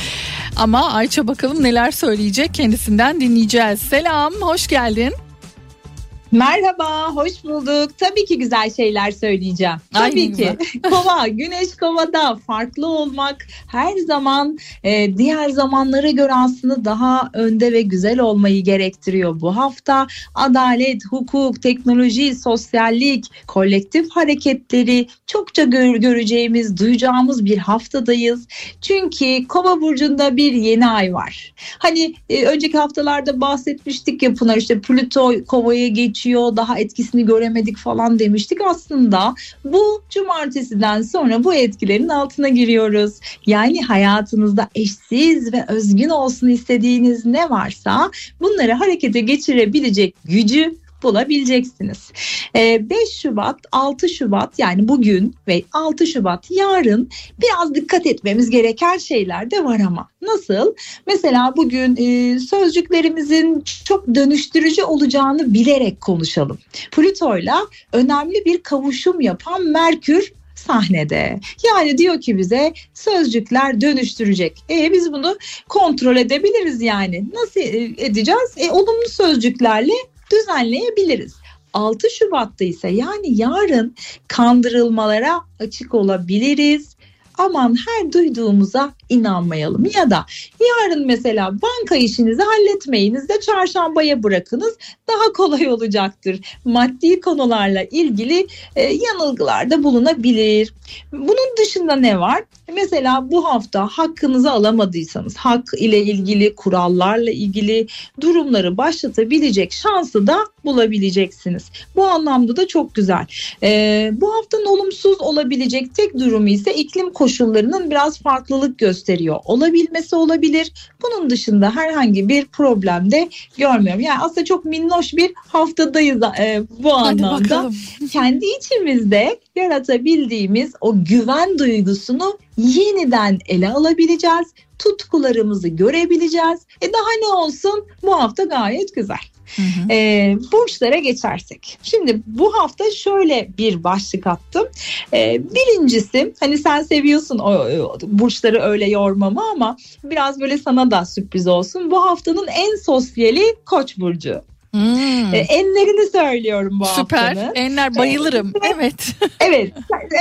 Ama Ayça bakalım neler söyleyecek kendisinden dinleyeceğiz. Selam, hoş geldin. Merhaba, hoş bulduk. Tabii ki güzel şeyler söyleyeceğim. Tabii ne ki. Kova, güneş kovada farklı olmak her zaman e, diğer zamanlara göre aslında daha önde ve güzel olmayı gerektiriyor. Bu hafta adalet, hukuk, teknoloji, sosyallik, kolektif hareketleri çokça gör- göreceğimiz, duyacağımız bir haftadayız. Çünkü Kova burcunda bir yeni ay var. Hani e, önceki haftalarda bahsetmiştik ya Pınar işte Plüto Kova'ya geçiyor daha etkisini göremedik falan demiştik. Aslında bu cumartesiden sonra bu etkilerin altına giriyoruz. Yani hayatınızda eşsiz ve özgün olsun istediğiniz ne varsa bunları harekete geçirebilecek gücü bulabileceksiniz. Ee, 5 Şubat, 6 Şubat yani bugün ve 6 Şubat yarın biraz dikkat etmemiz gereken şeyler de var ama. Nasıl? Mesela bugün e, sözcüklerimizin çok dönüştürücü olacağını bilerek konuşalım. Plüto'yla önemli bir kavuşum yapan Merkür sahnede. Yani diyor ki bize sözcükler dönüştürecek. E biz bunu kontrol edebiliriz yani. Nasıl e, edeceğiz? E olumlu sözcüklerle düzenleyebiliriz. 6 Şubat'ta ise yani yarın kandırılmalara açık olabiliriz. Aman her duyduğumuza inanmayalım ya da yarın mesela banka işinizi halletmeyiniz de çarşambaya bırakınız daha kolay olacaktır. Maddi konularla ilgili e, yanılgılarda bulunabilir. Bunun dışında ne var? Mesela bu hafta hakkınızı alamadıysanız hak ile ilgili kurallarla ilgili durumları başlatabilecek şansı da bulabileceksiniz. Bu anlamda da çok güzel. Ee, bu haftanın olumsuz olabilecek tek durumu ise iklim koşullarının biraz farklılık gösteriyor. Olabilmesi olabilir. Bunun dışında herhangi bir problem de görmüyorum. Yani aslında çok minnoş bir haftadayız e, bu Hadi anlamda bakalım. kendi içimizde yaratabildiğimiz o güven duygusunu yeniden ele alabileceğiz. Tutkularımızı görebileceğiz. E daha ne olsun bu hafta gayet güzel. E, burçlara geçersek. Şimdi bu hafta şöyle bir başlık attım. E, birincisi hani sen seviyorsun o, o burçları öyle yormamı ama biraz böyle sana da sürpriz olsun. Bu haftanın en sosyali Koç burcu. Hmm. E, enlerini söylüyorum bu Süper. haftanın. Enler bayılırım. Evet. Evet,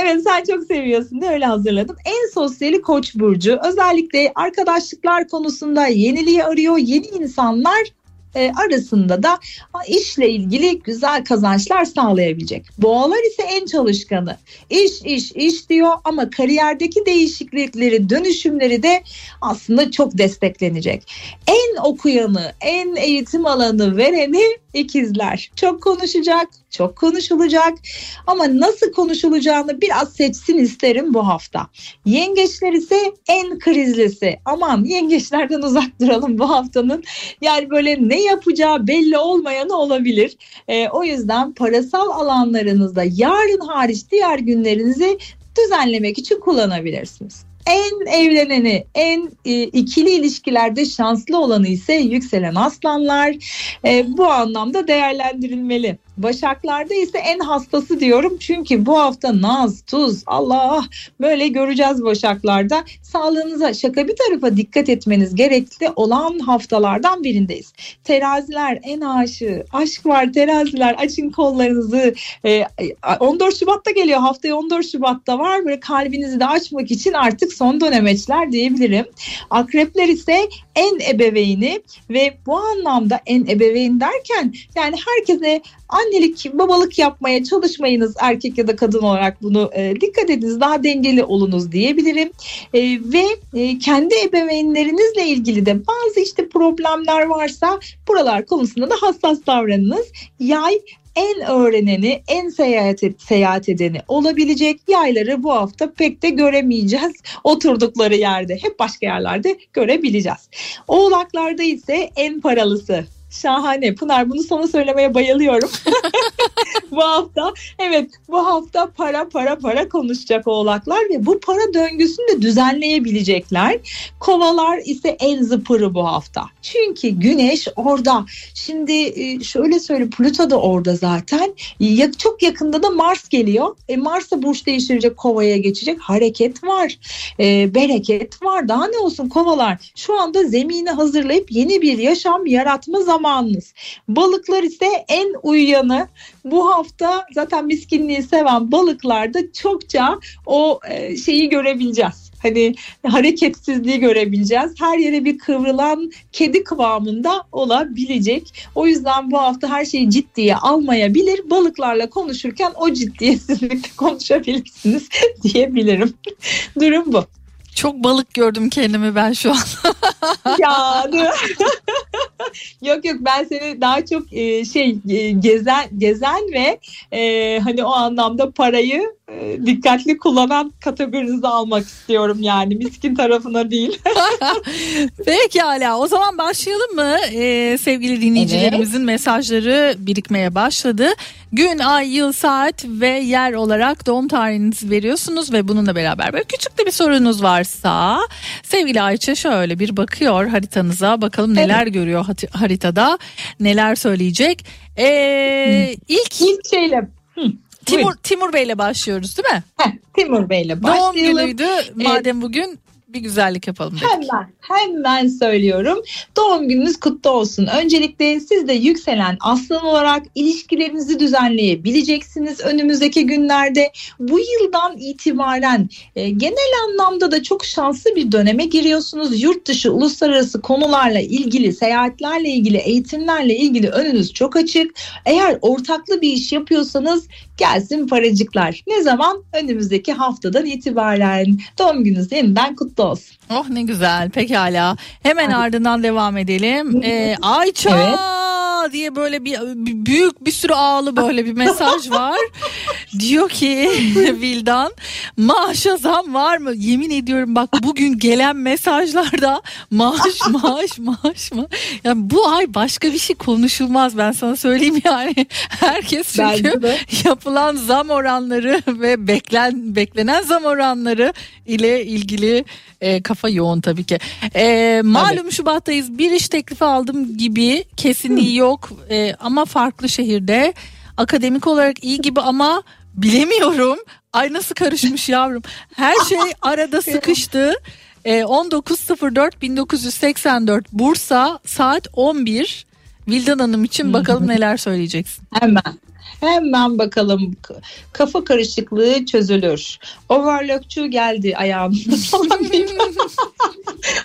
evet sen çok seviyorsun diye öyle hazırladım. En sosyali Koç burcu. Özellikle arkadaşlıklar konusunda yeniliği arıyor, yeni insanlar e, arasında da işle ilgili güzel kazançlar sağlayabilecek. Boğalar ise en çalışkanı. İş iş iş diyor ama kariyerdeki değişiklikleri, dönüşümleri de aslında çok desteklenecek. En okuyanı, en eğitim alanı vereni ikizler. Çok konuşacak, çok konuşulacak ama nasıl konuşulacağını biraz seçsin isterim bu hafta. Yengeçler ise en krizlisi. Aman yengeçlerden uzak duralım bu haftanın. Yani böyle ne yapacağı belli olmayanı olabilir. Ee, o yüzden parasal alanlarınızda yarın hariç diğer günlerinizi düzenlemek için kullanabilirsiniz. En evleneni, en e, ikili ilişkilerde şanslı olanı ise yükselen aslanlar. E, bu anlamda değerlendirilmeli. Başaklarda ise en hastası diyorum çünkü bu hafta naz, tuz, Allah böyle göreceğiz Başaklarda. Sağlığınıza şaka bir tarafa dikkat etmeniz gerekli olan haftalardan birindeyiz. Teraziler en aşığı, aşk var teraziler açın kollarınızı. E, 14 Şubat'ta geliyor haftaya 14 Şubat'ta var böyle kalbinizi de açmak için artık son dönemeçler diyebilirim. Akrepler ise en ebeveyni ve bu anlamda en ebeveyn derken yani herkese annelik babalık yapmaya çalışmayınız erkek ya da kadın olarak bunu e, dikkat ediniz daha dengeli olunuz diyebilirim. E, ve e, kendi ebeveynlerinizle ilgili de bazı işte problemler varsa buralar konusunda da hassas davranınız. Yay en öğreneni, en seyahat, seyahat edeni olabilecek yayları bu hafta pek de göremeyeceğiz. Oturdukları yerde hep başka yerlerde görebileceğiz. Oğlaklarda ise en paralısı Şahane. Pınar bunu sana söylemeye bayılıyorum. bu hafta evet bu hafta para para para konuşacak oğlaklar ve bu para döngüsünü de düzenleyebilecekler. Kovalar ise en zıpırı bu hafta. Çünkü güneş orada. Şimdi e, şöyle söyle Plüto da orada zaten. Çok yakında da Mars geliyor. E, Mars da burç değiştirecek kovaya geçecek. Hareket var. E, bereket var. Daha ne olsun kovalar. Şu anda zemini hazırlayıp yeni bir yaşam yaratma zamanınız. Balıklar ise en uyuyanı. Bu hafta zaten miskinliği seven balıklarda çokça o e, şeyi görebileceğiz hani hareketsizliği görebileceğiz. Her yere bir kıvrılan kedi kıvamında olabilecek. O yüzden bu hafta her şeyi ciddiye almayabilir. Balıklarla konuşurken o ciddiyetsizlikle konuşabilirsiniz diyebilirim. Durum bu. Çok balık gördüm kendimi ben şu an. ya yok yok ben seni daha çok e, şey e, gezen gezen ve e, hani o anlamda parayı e, dikkatli kullanan kategorinize almak istiyorum yani miskin tarafına değil. Peki hala o zaman başlayalım mı? Ee, sevgili dinleyicilerimizin evet. mesajları birikmeye başladı. Gün, ay, yıl, saat ve yer olarak doğum tarihinizi veriyorsunuz ve bununla beraber böyle küçük de bir sorunuz varsa sevgili Ayça şöyle bir bakıyor haritanıza bakalım neler evet. görüyor haritada neler söyleyecek. Ee, ilk ilk şeyle Timur Buyurun. Timur Bey'le başlıyoruz değil mi? Heh, Timur Bey'le başlayalım. Doğum günüydü. Madem bugün bir güzellik yapalım dedik. Hemen hemen söylüyorum. Doğum gününüz kutlu olsun. Öncelikle siz de yükselen aslan olarak ilişkilerinizi düzenleyebileceksiniz önümüzdeki günlerde. Bu yıldan itibaren e, genel anlamda da çok şanslı bir döneme giriyorsunuz. Yurt dışı uluslararası konularla ilgili, seyahatlerle ilgili, eğitimlerle ilgili önünüz çok açık. Eğer ortaklı bir iş yapıyorsanız gelsin paracıklar. Ne zaman? Önümüzdeki haftadan itibaren. Doğum gününüz yeniden kutlu olsun. Oh ne güzel. Pekala. Hemen Hadi. ardından devam edelim. Ee, Ayça evet. Diye böyle bir, bir büyük bir sürü ağlı böyle bir mesaj var. Diyor ki Vildan maaşa zam var mı? Yemin ediyorum bak bugün gelen mesajlarda maaş maaş maaş mı? Yani bu ay başka bir şey konuşulmaz ben sana söyleyeyim yani. Herkes çünkü yapılan zam oranları ve beklen beklenen zam oranları ile ilgili e, kafa yoğun tabii ki. E, malum. Şubat'tayız. Bir iş teklifi aldım gibi kesinliği Hı. Yok. E, ama farklı şehirde. Akademik olarak iyi gibi ama bilemiyorum. Ay nasıl karışmış yavrum. Her şey arada sıkıştı. E, 19.04 1984 Bursa saat 11 Vildan Hanım için bakalım neler söyleyeceksin. Hemen Hemen bakalım kafa karışıklığı çözülür. Overlockçu geldi ayağımda falan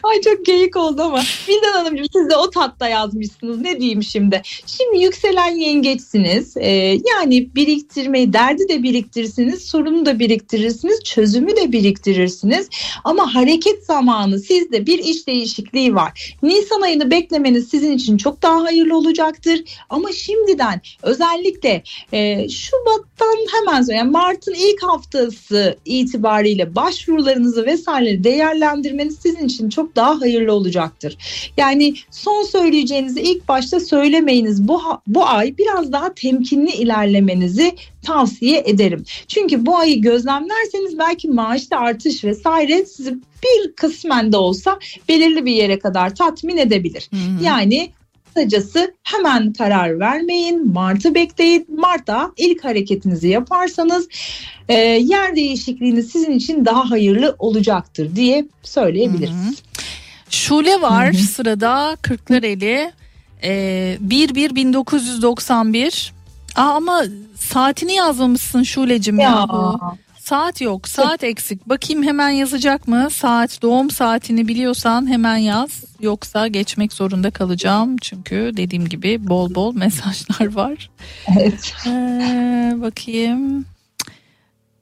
Ay çok geyik oldu ama. Vildan Hanımcığım siz de o tatta yazmışsınız. Ne diyeyim şimdi? Şimdi yükselen yengeçsiniz. Ee, yani biriktirmeyi, derdi de biriktirirsiniz, sorunu da biriktirirsiniz, çözümü de biriktirirsiniz. Ama hareket zamanı sizde bir iş değişikliği var. Nisan ayını beklemeniz sizin için çok daha hayırlı olacaktır. Ama şimdiden özellikle e, Şubat'tan hemen sonra yani Mart'ın ilk haftası itibariyle başvurularınızı vesaire değerlendirmeniz sizin için çok daha hayırlı olacaktır. Yani son söyleyeceğinizi ilk başta söylemeyiniz. Bu bu ay biraz daha temkinli ilerlemenizi tavsiye ederim. Çünkü bu ayı gözlemlerseniz belki maaşta artış vesaire sizi bir kısmen de olsa belirli bir yere kadar tatmin edebilir. Yani Kısacası hemen karar vermeyin. Mart'ı bekleyin. Mart'ta ilk hareketinizi yaparsanız e, yer değişikliğiniz sizin için daha hayırlı olacaktır diye söyleyebiliriz. Şule var sırada Kırklareli. Ee, 1-1-1991. Aa, ama saatini yazmamışsın Şule'cim ya. Ya. Saat yok. Saat eksik. Bakayım hemen yazacak mı? Saat doğum saatini biliyorsan hemen yaz. Yoksa geçmek zorunda kalacağım. Çünkü dediğim gibi bol bol mesajlar var. Evet. Ee, bakayım.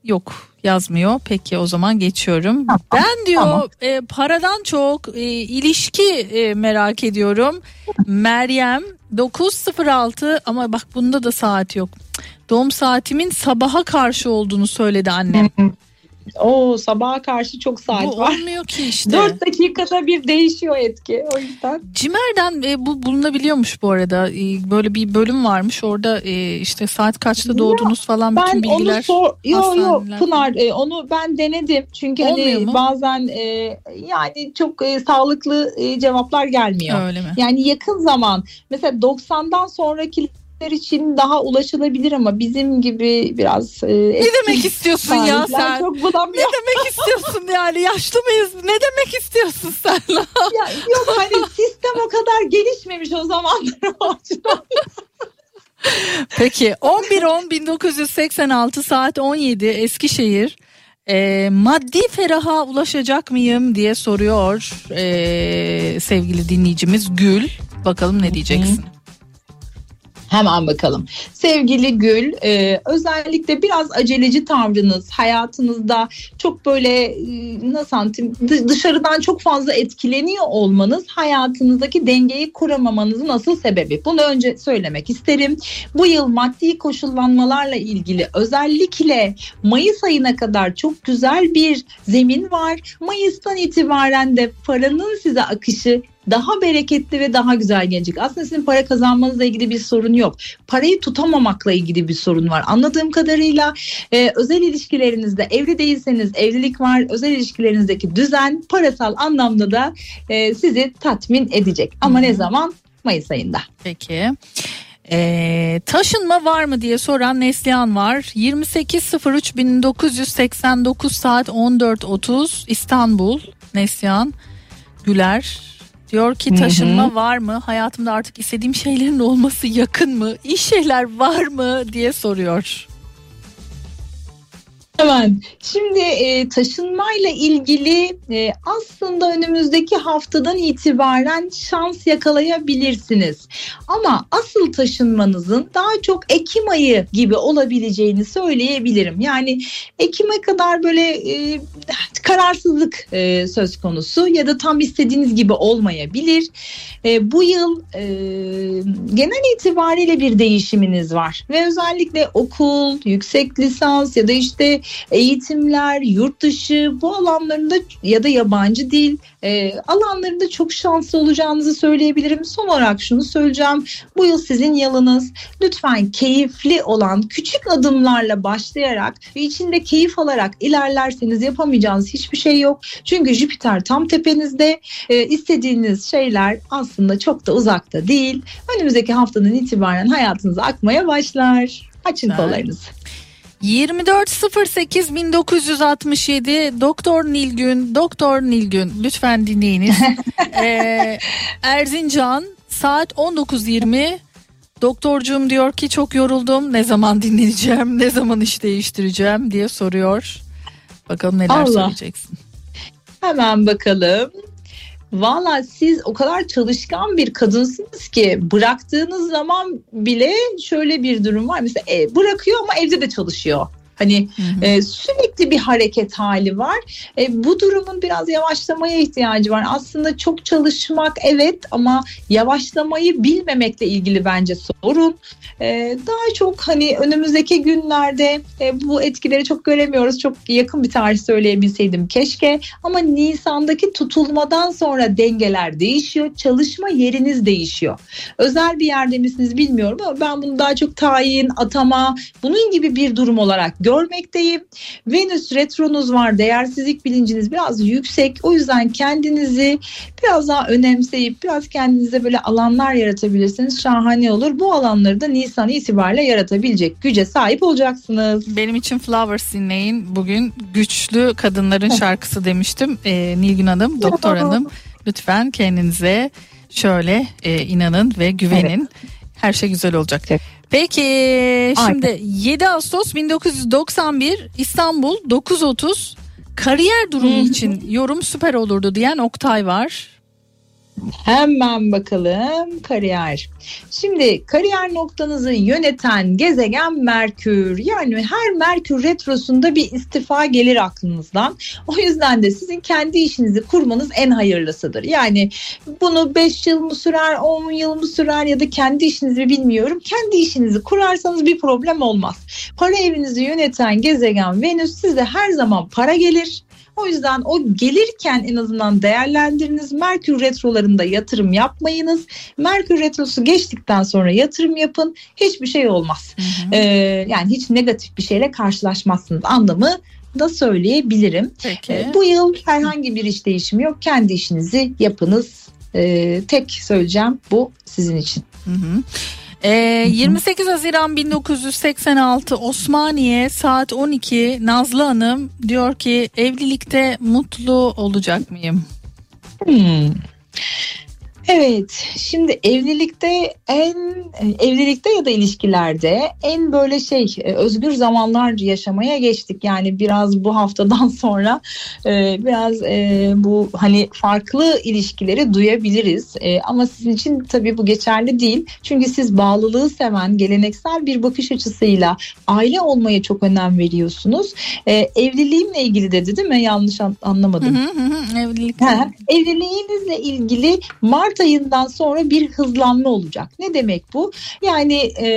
Yok yazmıyor. Peki o zaman geçiyorum. ben diyor tamam. e, paradan çok e, ilişki e, merak ediyorum. Meryem 906 ama bak bunda da saat yok. Doğum saatimin sabaha karşı olduğunu söyledi annem. O sabaha karşı çok saat Bu var. olmuyor ki işte. 4 dakikada bir değişiyor etki o yüzden. Cimer'den e, bu bulunabiliyormuş bu arada. E, böyle bir bölüm varmış. Orada e, işte saat kaçta doğdunuz falan bütün Ben onu bilgiler. sor yo yo. Pınar e, onu ben denedim çünkü Olmuyor hani mu? bazen e, yani çok e, sağlıklı e, cevaplar gelmiyor. Öyle mi? Yani yakın zaman mesela 90'dan sonrakiler için daha ulaşılabilir ama bizim gibi biraz e, Ne demek istiyorsun ya sen? Çok Ne demek istiyorsun yani yaşlı mıyız? Ne demek istiyorsun sen? Ya, yok hani sistem o kadar gelişmemiş o zamanlar o açıdan. Peki 11-10-1986 saat 17 Eskişehir. Ee, maddi feraha ulaşacak mıyım diye soruyor ee, sevgili dinleyicimiz Gül. Bakalım ne diyeceksin? Hemen bakalım. Sevgili Gül, e, özellikle biraz aceleci tavrınız hayatınızda çok böyle e, nasıl anlatayım dı- dışarıdan çok fazla etkileniyor olmanız hayatınızdaki dengeyi kuramamanızın asıl sebebi. Bunu önce söylemek isterim. Bu yıl maddi koşullanmalarla ilgili özellikle Mayıs ayına kadar çok güzel bir zemin var. Mayıs'tan itibaren de paranın size akışı daha bereketli ve daha güzel gelecek. Aslında sizin para kazanmanızla ilgili bir sorun yok. Parayı tutamamakla ilgili bir sorun var. Anladığım kadarıyla e, özel ilişkilerinizde evli değilseniz evlilik var. Özel ilişkilerinizdeki düzen parasal anlamda da e, sizi tatmin edecek. Ama ne zaman? Mayıs ayında. Peki. Ee, taşınma var mı diye soran Neslihan var. 28.03.1989 saat 14.30 İstanbul. Neslihan Güler diyor ki taşınma var mı? Hayatımda artık istediğim şeylerin olması yakın mı? İyi şeyler var mı diye soruyor. Hemen. Şimdi e, taşınmayla ilgili e, aslında önümüzdeki haftadan itibaren şans yakalayabilirsiniz. Ama asıl taşınmanızın daha çok Ekim ayı gibi olabileceğini söyleyebilirim. Yani Ekim'e kadar böyle e, kararsızlık e, söz konusu ya da tam istediğiniz gibi olmayabilir. E, bu yıl e, genel itibariyle bir değişiminiz var ve özellikle okul, yüksek lisans ya da işte eğitimler, yurt dışı bu alanlarında ya da yabancı dil e, alanlarında çok şanslı olacağınızı söyleyebilirim. Son olarak şunu söyleyeceğim. Bu yıl sizin yılınız. Lütfen keyifli olan küçük adımlarla başlayarak ve içinde keyif alarak ilerlerseniz yapamayacağınız hiçbir şey yok. Çünkü Jüpiter tam tepenizde. E, istediğiniz şeyler aslında çok da uzakta değil. Önümüzdeki haftanın itibaren hayatınıza akmaya başlar. Açın kollarınızı. 24.08 1967 Doktor Nilgün Doktor Nilgün lütfen dinleyiniz. Ee, Erzincan saat 19.20 Doktorcuğum diyor ki çok yoruldum ne zaman dinleyeceğim ne zaman iş değiştireceğim diye soruyor. Bakalım neler Allah. söyleyeceksin. Hemen bakalım. Valla siz o kadar çalışkan bir kadınsınız ki bıraktığınız zaman bile şöyle bir durum var. Mesela e, bırakıyor ama evde de çalışıyor. Hani e, sürekli bir hareket hali var. E, bu durumun biraz yavaşlamaya ihtiyacı var. Aslında çok çalışmak evet ama yavaşlamayı bilmemekle ilgili bence sorun. E, daha çok hani önümüzdeki günlerde e, bu etkileri çok göremiyoruz. Çok yakın bir tarih söyleyebilseydim keşke. Ama Nisan'daki tutulmadan sonra dengeler değişiyor. Çalışma yeriniz değişiyor. Özel bir yerde misiniz bilmiyorum ama ben bunu daha çok tayin, atama bunun gibi bir durum olarak görmekteyim. Venüs retronuz var. Değersizlik bilinciniz biraz yüksek. O yüzden kendinizi biraz daha önemseyip biraz kendinize böyle alanlar yaratabilirsiniz. Şahane olur. Bu alanları da Nisan itibariyle yaratabilecek güce sahip olacaksınız. Benim için Flowers dinleyin. Bugün güçlü kadınların şarkısı demiştim. Ee, Nilgün Hanım, Doktor Hanım lütfen kendinize şöyle e, inanın ve güvenin. Her şey güzel olacak. Peki şimdi 7 Ağustos 1991 İstanbul 9.30 kariyer durumu için yorum süper olurdu diyen Oktay var. Hemen bakalım kariyer. Şimdi kariyer noktanızı yöneten gezegen Merkür. Yani her Merkür retrosunda bir istifa gelir aklınızdan. O yüzden de sizin kendi işinizi kurmanız en hayırlısıdır. Yani bunu 5 yıl mı sürer, 10 yıl mı sürer ya da kendi işinizi bilmiyorum. Kendi işinizi kurarsanız bir problem olmaz. Para evinizi yöneten gezegen Venüs size her zaman para gelir. O yüzden o gelirken en azından değerlendiriniz. Merkür retrolarında yatırım yapmayınız. Merkür retrosu geçtikten sonra yatırım yapın. Hiçbir şey olmaz. Ee, yani hiç negatif bir şeyle karşılaşmazsınız anlamı da söyleyebilirim. Peki. Ee, bu yıl herhangi bir iş değişimi yok. Kendi işinizi yapınız. Ee, tek söyleyeceğim bu sizin için. Hı hı. Ee, 28 Haziran 1986 Osmaniye saat 12 Nazlı Hanım diyor ki evlilikte mutlu olacak mıyım? Hmm. Evet, şimdi evlilikte en evlilikte ya da ilişkilerde en böyle şey e, özgür zamanlar yaşamaya geçtik. Yani biraz bu haftadan sonra e, biraz e, bu hani farklı ilişkileri duyabiliriz. E, ama sizin için tabii bu geçerli değil. Çünkü siz bağlılığı seven, geleneksel bir bakış açısıyla aile olmaya çok önem veriyorsunuz. E, evliliğimle ilgili dedi değil mi? Yanlış an- anlamadım. Hı hı hı, evlilikte. Ha, evliliğinizle ilgili Mart ayından sonra bir hızlanma olacak. Ne demek bu? Yani e,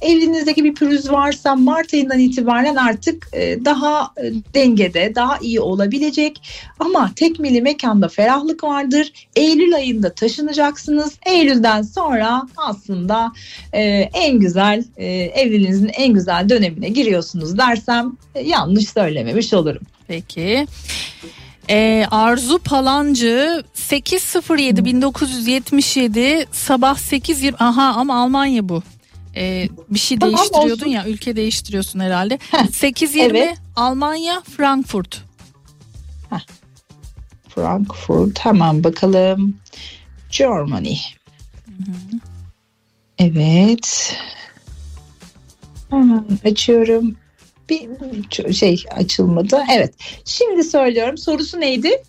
evliliğinizdeki bir pürüz varsa Mart ayından itibaren artık e, daha e, dengede, daha iyi olabilecek. Ama tekmili mekanda ferahlık vardır. Eylül ayında taşınacaksınız. Eylül'den sonra aslında e, en güzel e, evliliğinizin en güzel dönemine giriyorsunuz dersem e, yanlış söylememiş olurum. Peki. Ee, Arzu Palancı 807 1977 sabah 8.20 aha ama Almanya bu. Ee, bir şey Tamam, değiştiriyordun olsun. ya ülke değiştiriyorsun herhalde. 8.20 evet. Almanya Frankfurt. Frankfurt hemen bakalım. Germany. Evet. Hemen açıyorum. Bir şey açılmadı. Evet. Şimdi söylüyorum. Sorusu neydi?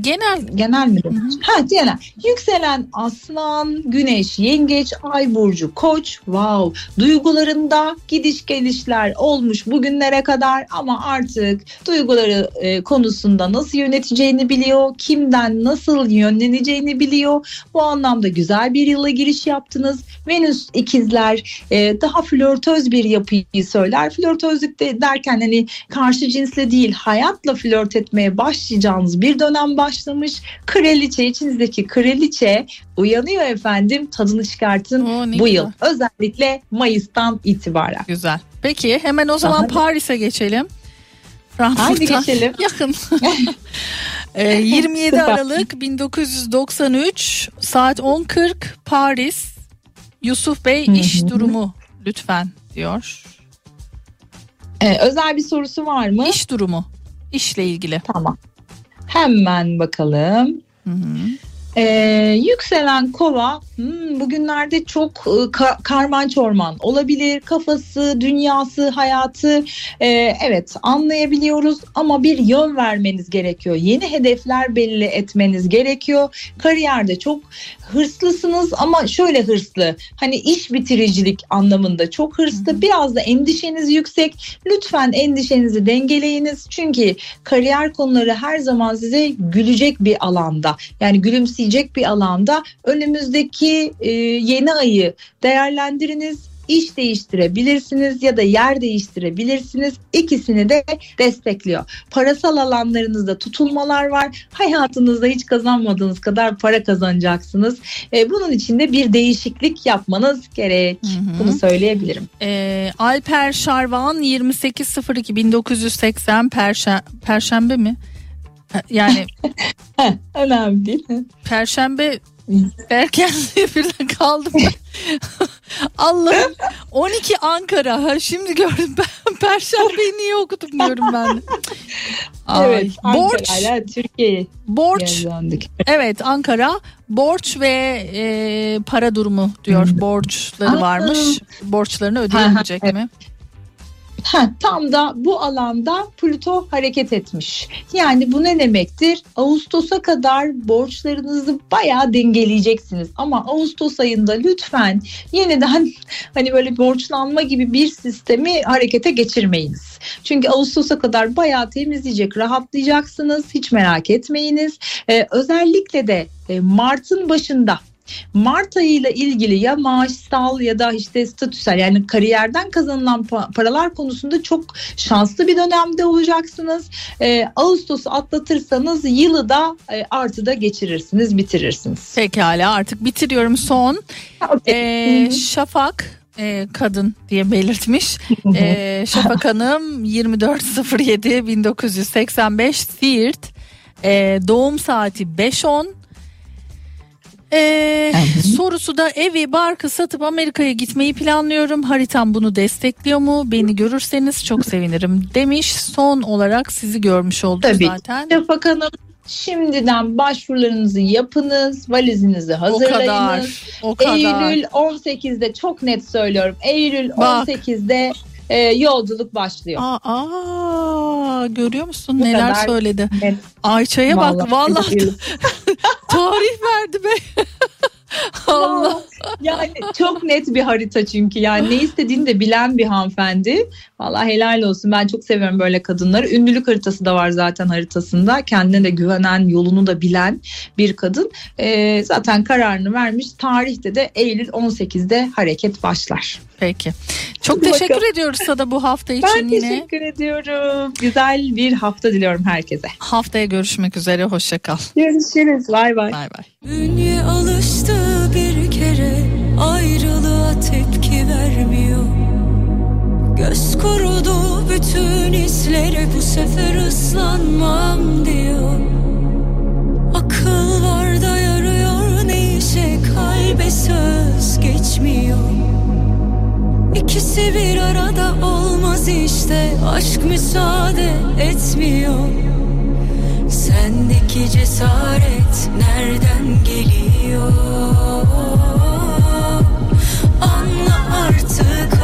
Genel Genel mi? Ha genel. Yükselen aslan, güneş, yengeç, ay burcu, koç. Wow. Duygularında gidiş gelişler olmuş bugünlere kadar ama artık duyguları e, konusunda nasıl yöneteceğini biliyor. Kimden nasıl yönleneceğini biliyor. Bu anlamda güzel bir yıla giriş yaptınız. Venüs ikizler e, daha flörtöz bir yapıyı söyler. Flörtözlük de derken hani karşı cinsle değil hayatla flört etmeye başlayacağınız bir dönem başlamış. Kraliçe içinizdeki kraliçe uyanıyor efendim tadını çıkartın Oo, bu güzel. yıl. Özellikle Mayıs'tan itibaren. Güzel. Peki hemen o zaman. Paris'e geçelim. Frankfurt'tan geçelim. yakın. Ee, 27 Süper. Aralık 1993 saat 10.40 Paris. Yusuf Bey iş durumu lütfen diyor. Ee, özel bir sorusu var mı? İş durumu. İşle ilgili. Tamam. Hemen bakalım. Hı hı. Ee, yükselen kova hmm, bugünlerde çok e, ka- karman çorman olabilir. Kafası, dünyası, hayatı e, evet anlayabiliyoruz ama bir yön vermeniz gerekiyor. Yeni hedefler belli etmeniz gerekiyor. Kariyerde çok hırslısınız ama şöyle hırslı hani iş bitiricilik anlamında çok hırslı. Biraz da endişeniz yüksek. Lütfen endişenizi dengeleyiniz. Çünkü kariyer konuları her zaman size gülecek bir alanda. Yani gülümseyecek bir alanda önümüzdeki e, yeni ayı değerlendiriniz. İş değiştirebilirsiniz ya da yer değiştirebilirsiniz. İkisini de destekliyor. Parasal alanlarınızda tutulmalar var. Hayatınızda hiç kazanmadığınız kadar para kazanacaksınız. E, bunun için de bir değişiklik yapmanız gerek. Bunu söyleyebilirim. Ee, Alper Şarvan 2802 1980 Perşembe, Perşembe mi? Yani Önemli değil. Perşembe derken birden kaldım. Allah'ım 12 Ankara. Ha, şimdi gördüm ben Perşembeyi niye okudum diyorum ben. Ay, Evet, borç, Türkiye'ye borç, döndük. evet Ankara borç ve e, para durumu diyor. Borçları Aa. varmış. Borçlarını ödeyemeyecek mi? Ha, tam da bu alanda Plüto hareket etmiş. Yani bu ne demektir? Ağustos'a kadar borçlarınızı bayağı dengeleyeceksiniz. Ama Ağustos ayında lütfen yeniden hani böyle borçlanma gibi bir sistemi harekete geçirmeyiniz. Çünkü Ağustos'a kadar bayağı temizleyecek, rahatlayacaksınız. Hiç merak etmeyiniz. Ee, özellikle de e, Mart'ın başında Mart ayıyla ilgili ya maaşsal ya da işte statüsel yani kariyerden kazanılan pa- paralar konusunda çok şanslı bir dönemde olacaksınız. Ee, Ağustos'u atlatırsanız yılı da e, artıda geçirirsiniz, bitirirsiniz. Pekala artık bitiriyorum son. Ee, Şafak e, kadın diye belirtmiş. Ee, Şafak Hanım 2407 1985 Siirt. Ee, doğum saati 5.10. Ee, sorusu da evi barkı satıp Amerika'ya gitmeyi planlıyorum. Haritam bunu destekliyor mu? Beni görürseniz çok sevinirim demiş. Son olarak sizi görmüş olduk Tabii. zaten. Şafak Hanım şimdiden başvurularınızı yapınız, valizinizi O hazırlayınız. kadar. O kadar. Eylül 18'de çok net söylüyorum. Eylül Bak. 18'de e, yolculuk başlıyor. Aa, aa, görüyor musun Bu neler kadar söyledi. net. Ayça'ya bak vallahi tarih verdi be. Allah. Yani çok net bir harita çünkü yani ne istediğini de bilen bir hanımefendi. Vallahi helal olsun ben çok seviyorum böyle kadınları. Ünlülük haritası da var zaten haritasında. Kendine de güvenen, yolunu da bilen bir kadın. Ee, zaten kararını vermiş. Tarihte de Eylül 18'de hareket başlar. Peki. Çok Hadi teşekkür bakalım. ediyoruz Sada bu hafta için Ben yine. teşekkür ediyorum. Güzel bir hafta diliyorum herkese. Haftaya görüşmek üzere. Hoşça kal. Görüşürüz. Bay bay. Bay bay. Bünye alıştı bir kere ayrılığa tepki vermiyor Göz kurudu bütün hislere bu sefer ıslanmam diyor Akıl var da yarıyor ne işe kalbe söz geçmiyor İkisi bir arada olmaz işte aşk müsaade etmiyor Sendeki cesaret nereden geliyor? Anla artık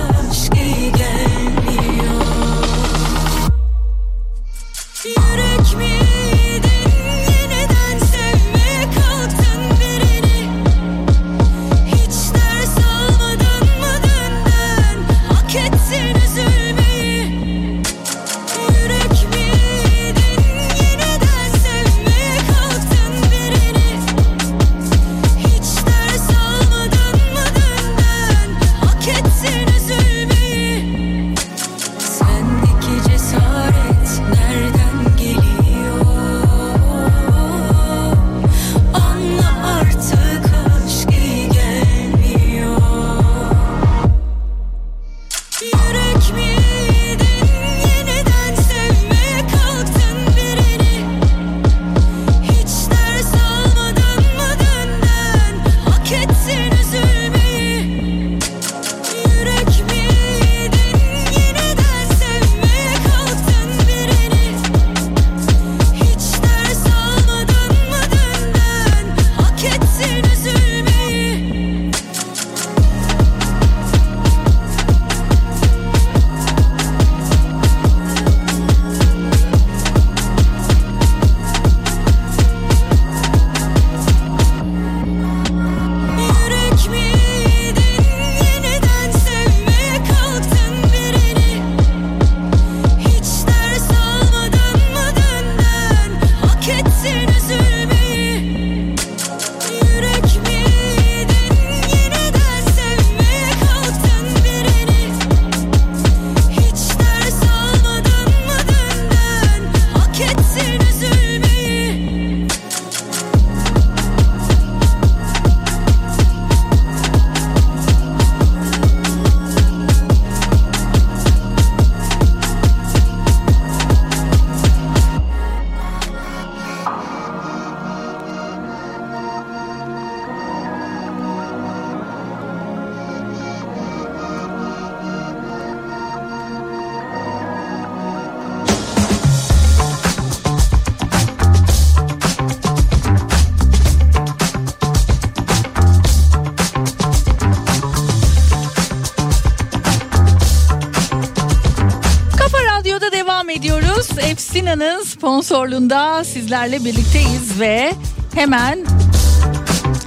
sponsorluğunda sizlerle birlikteyiz ve hemen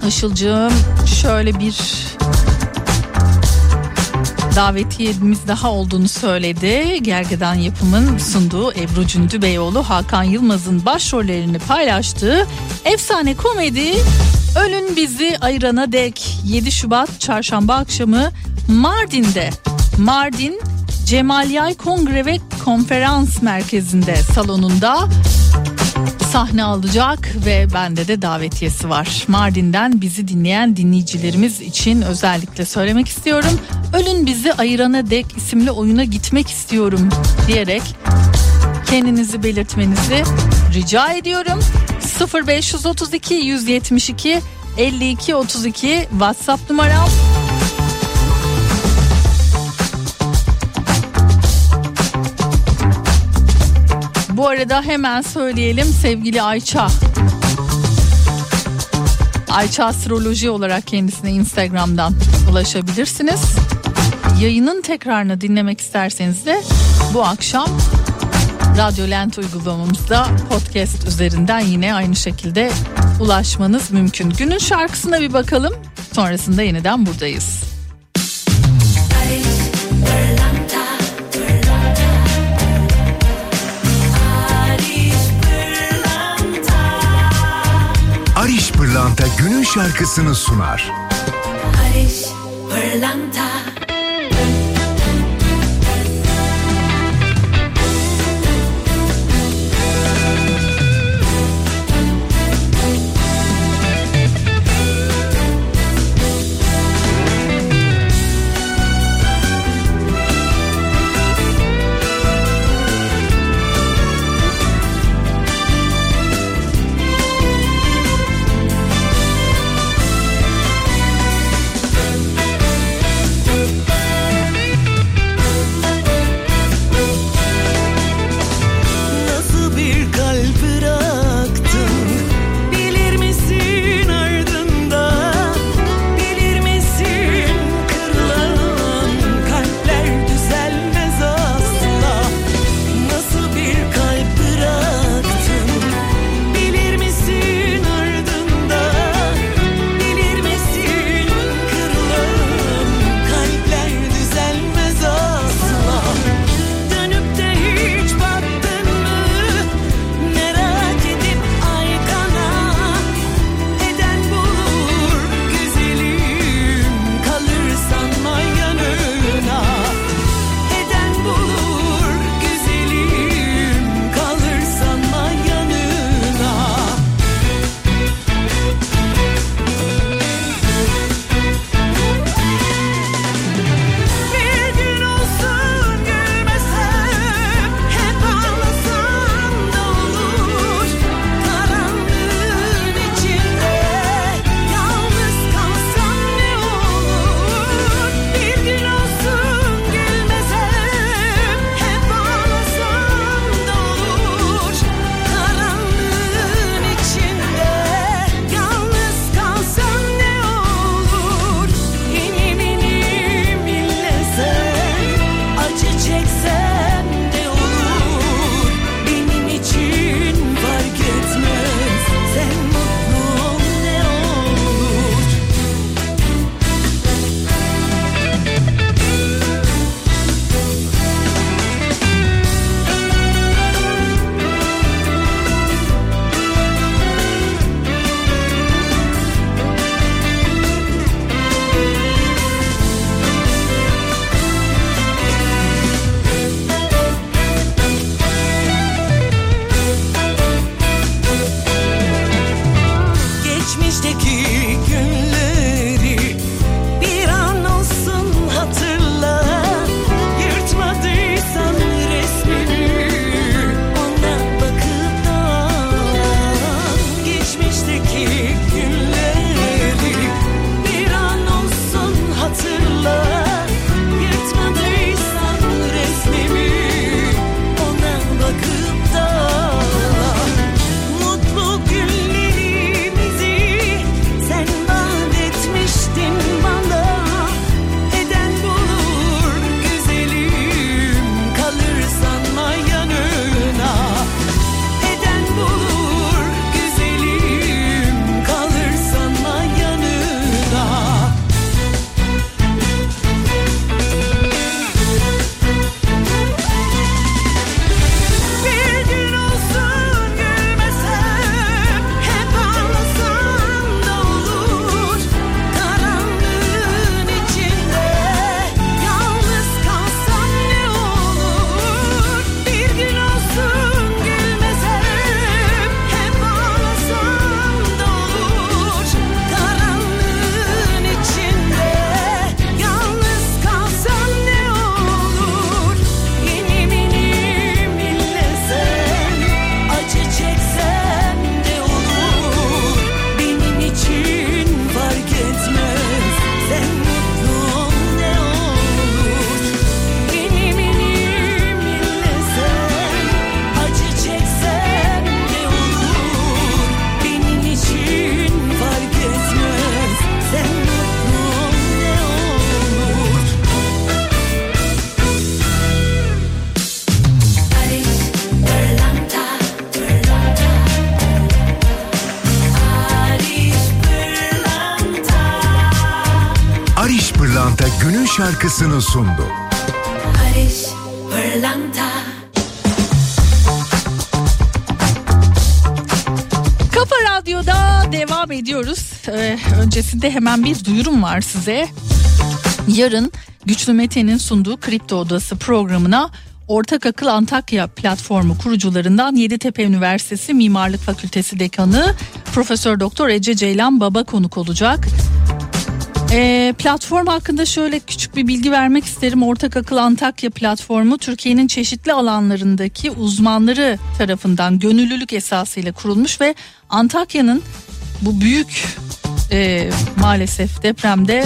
Işılcığım şöyle bir davetiyemiz daha olduğunu söyledi. Gergedan yapımın sunduğu Ebru Cündü Beyoğlu Hakan Yılmaz'ın başrollerini paylaştığı efsane komedi Ölün Bizi Ayırana Dek 7 Şubat çarşamba akşamı Mardin'de Mardin Cemal Yay Kongre ve Konferans Merkezi'nde salonunda sahne alacak ve bende de davetiyesi var. Mardin'den bizi dinleyen dinleyicilerimiz için özellikle söylemek istiyorum. Ölün bizi ayırana dek isimli oyuna gitmek istiyorum diyerek kendinizi belirtmenizi rica ediyorum. 0532 172 52 32 WhatsApp numaram. Bu arada hemen söyleyelim sevgili Ayça. Ayça Astroloji olarak kendisine Instagram'dan ulaşabilirsiniz. Yayının tekrarını dinlemek isterseniz de bu akşam Radyo Lent uygulamamızda podcast üzerinden yine aynı şekilde ulaşmanız mümkün. Günün şarkısına bir bakalım. Sonrasında yeniden buradayız. Pırlanta günün şarkısını sunar. Barış Pırlanta Gün şarkısını sundu. Barış Pırlanta Kafa Radyo'da devam ediyoruz. Ee, öncesinde hemen bir duyurum var size. Yarın Güçlü Mete'nin sunduğu Kripto Odası programına Ortak Akıl Antakya platformu kurucularından Yeditepe Üniversitesi Mimarlık Fakültesi Dekanı Profesör Doktor Ece Ceylan Baba konuk olacak. Ee, platform hakkında şöyle küçük bir bilgi vermek isterim. Ortak Akıl Antakya platformu Türkiye'nin çeşitli alanlarındaki uzmanları tarafından gönüllülük esasıyla kurulmuş ve Antakya'nın bu büyük e, maalesef depremde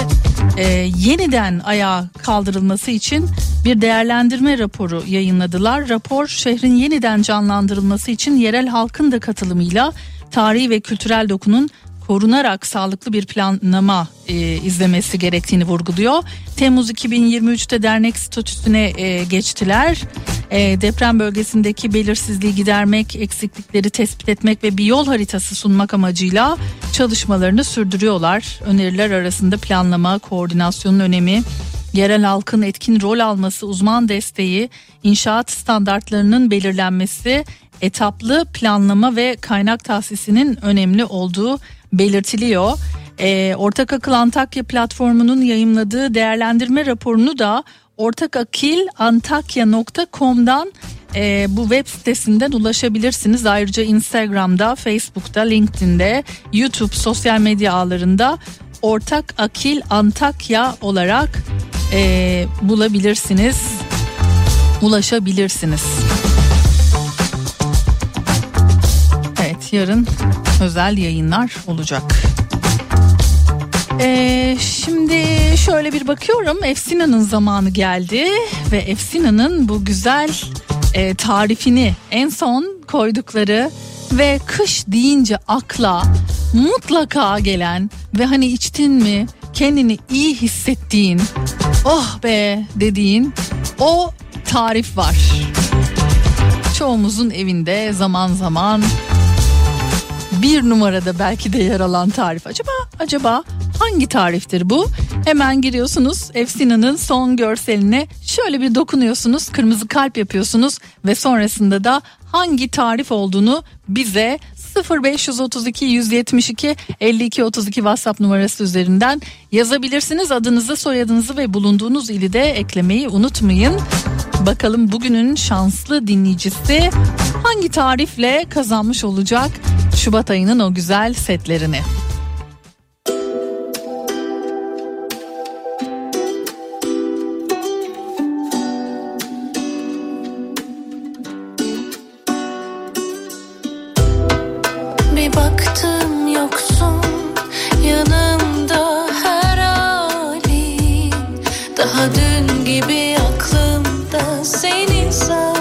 e, yeniden ayağa kaldırılması için bir değerlendirme raporu yayınladılar. Rapor şehrin yeniden canlandırılması için yerel halkın da katılımıyla tarihi ve kültürel dokunun korunarak sağlıklı bir planlama e, izlemesi gerektiğini vurguluyor. Temmuz 2023'te dernek statüsüne e, geçtiler. E, deprem bölgesindeki belirsizliği gidermek, eksiklikleri tespit etmek ve bir yol haritası sunmak amacıyla çalışmalarını sürdürüyorlar. Öneriler arasında planlama, koordinasyonun önemi, yerel halkın etkin rol alması, uzman desteği, inşaat standartlarının belirlenmesi, etaplı planlama ve kaynak tahsisinin önemli olduğu belirtiliyor. Ee, Ortak Akıl Antakya platformunun yayımladığı değerlendirme raporunu da ortakakilantakya.com'dan e, bu web sitesinden ulaşabilirsiniz. Ayrıca Instagram'da, Facebook'ta, LinkedIn'de, YouTube sosyal medya ağlarında Ortak Akil Antakya olarak e, bulabilirsiniz, ulaşabilirsiniz. Yarın özel yayınlar olacak. Ee, şimdi şöyle bir bakıyorum Efsina'nın zamanı geldi ve Efsina'nın bu güzel e, tarifini en son koydukları ve kış deyince akla mutlaka gelen ve hani içtin mi kendini iyi hissettiğin oh be dediğin o tarif var. Çoğumuzun evinde zaman zaman bir numarada belki de yer alan tarif. Acaba acaba hangi tariftir bu? Hemen giriyorsunuz Efsina'nın son görseline şöyle bir dokunuyorsunuz kırmızı kalp yapıyorsunuz ve sonrasında da hangi tarif olduğunu bize 0532 172 52 32 WhatsApp numarası üzerinden yazabilirsiniz. Adınızı, soyadınızı ve bulunduğunuz ili de eklemeyi unutmayın. Bakalım bugünün şanslı dinleyicisi hangi tarifle kazanmış olacak Şubat ayının o güzel setlerini. Daha dün gibi aklımda seni zalim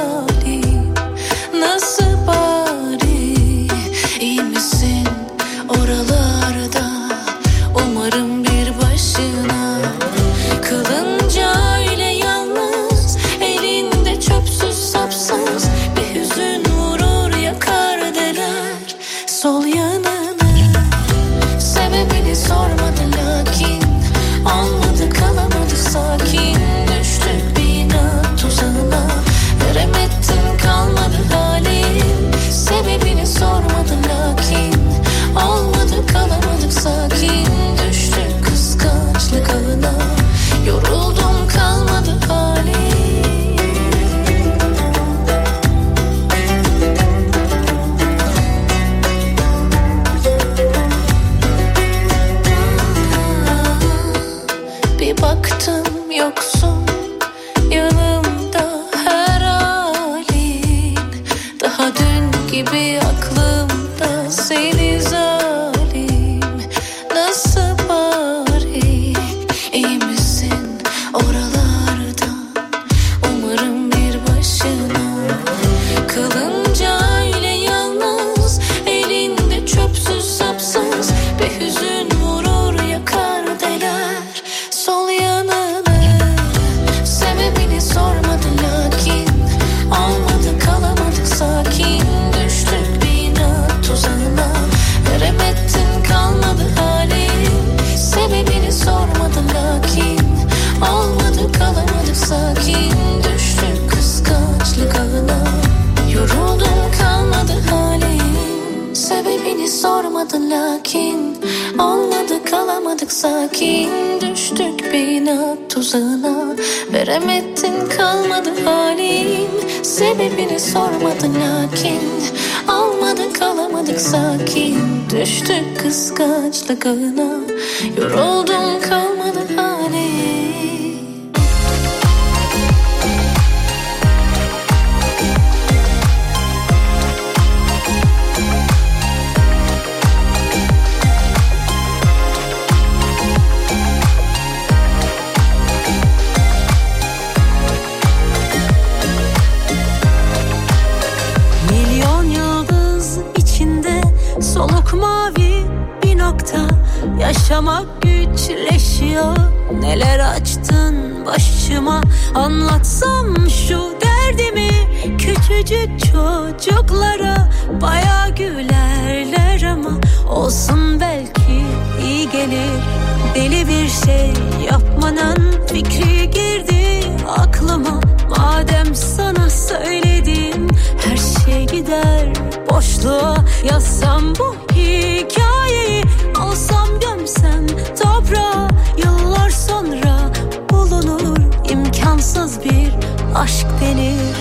söyledim her şey gider. Boşluğa Yazsam bu hikayeyi alsam gömsem toprağa. Yıllar sonra bulunur imkansız bir aşk denir.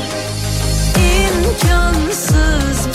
İmkansız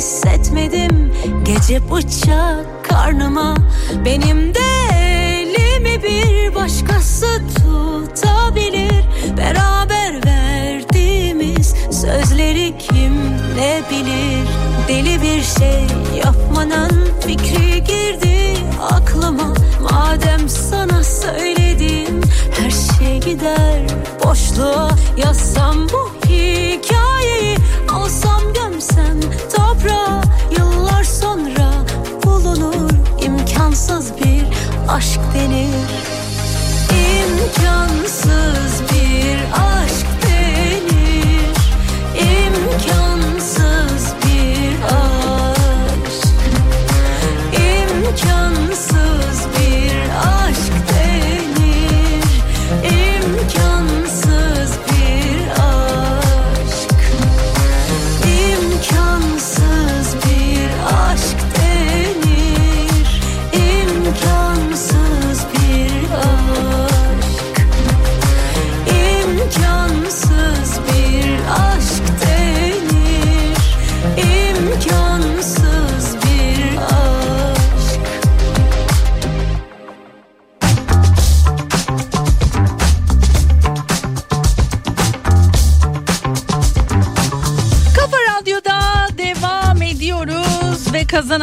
hissetmedim. Gece bıçak karnıma Benim de elimi bir başkası tutabilir. Beraber verdiğimiz sözleri kim ne bilir? Deli bir şey yapmanın fikri girdi aklıma. Madem sana söyledim her şey gider boşluğa. Yazsam bu hikayeyi alsam gömsem toprağa Yıllar sonra bulunur imkansız bir aşk denir. İmkansız bir aşk denir. İmkansız bir aşk. İmkansız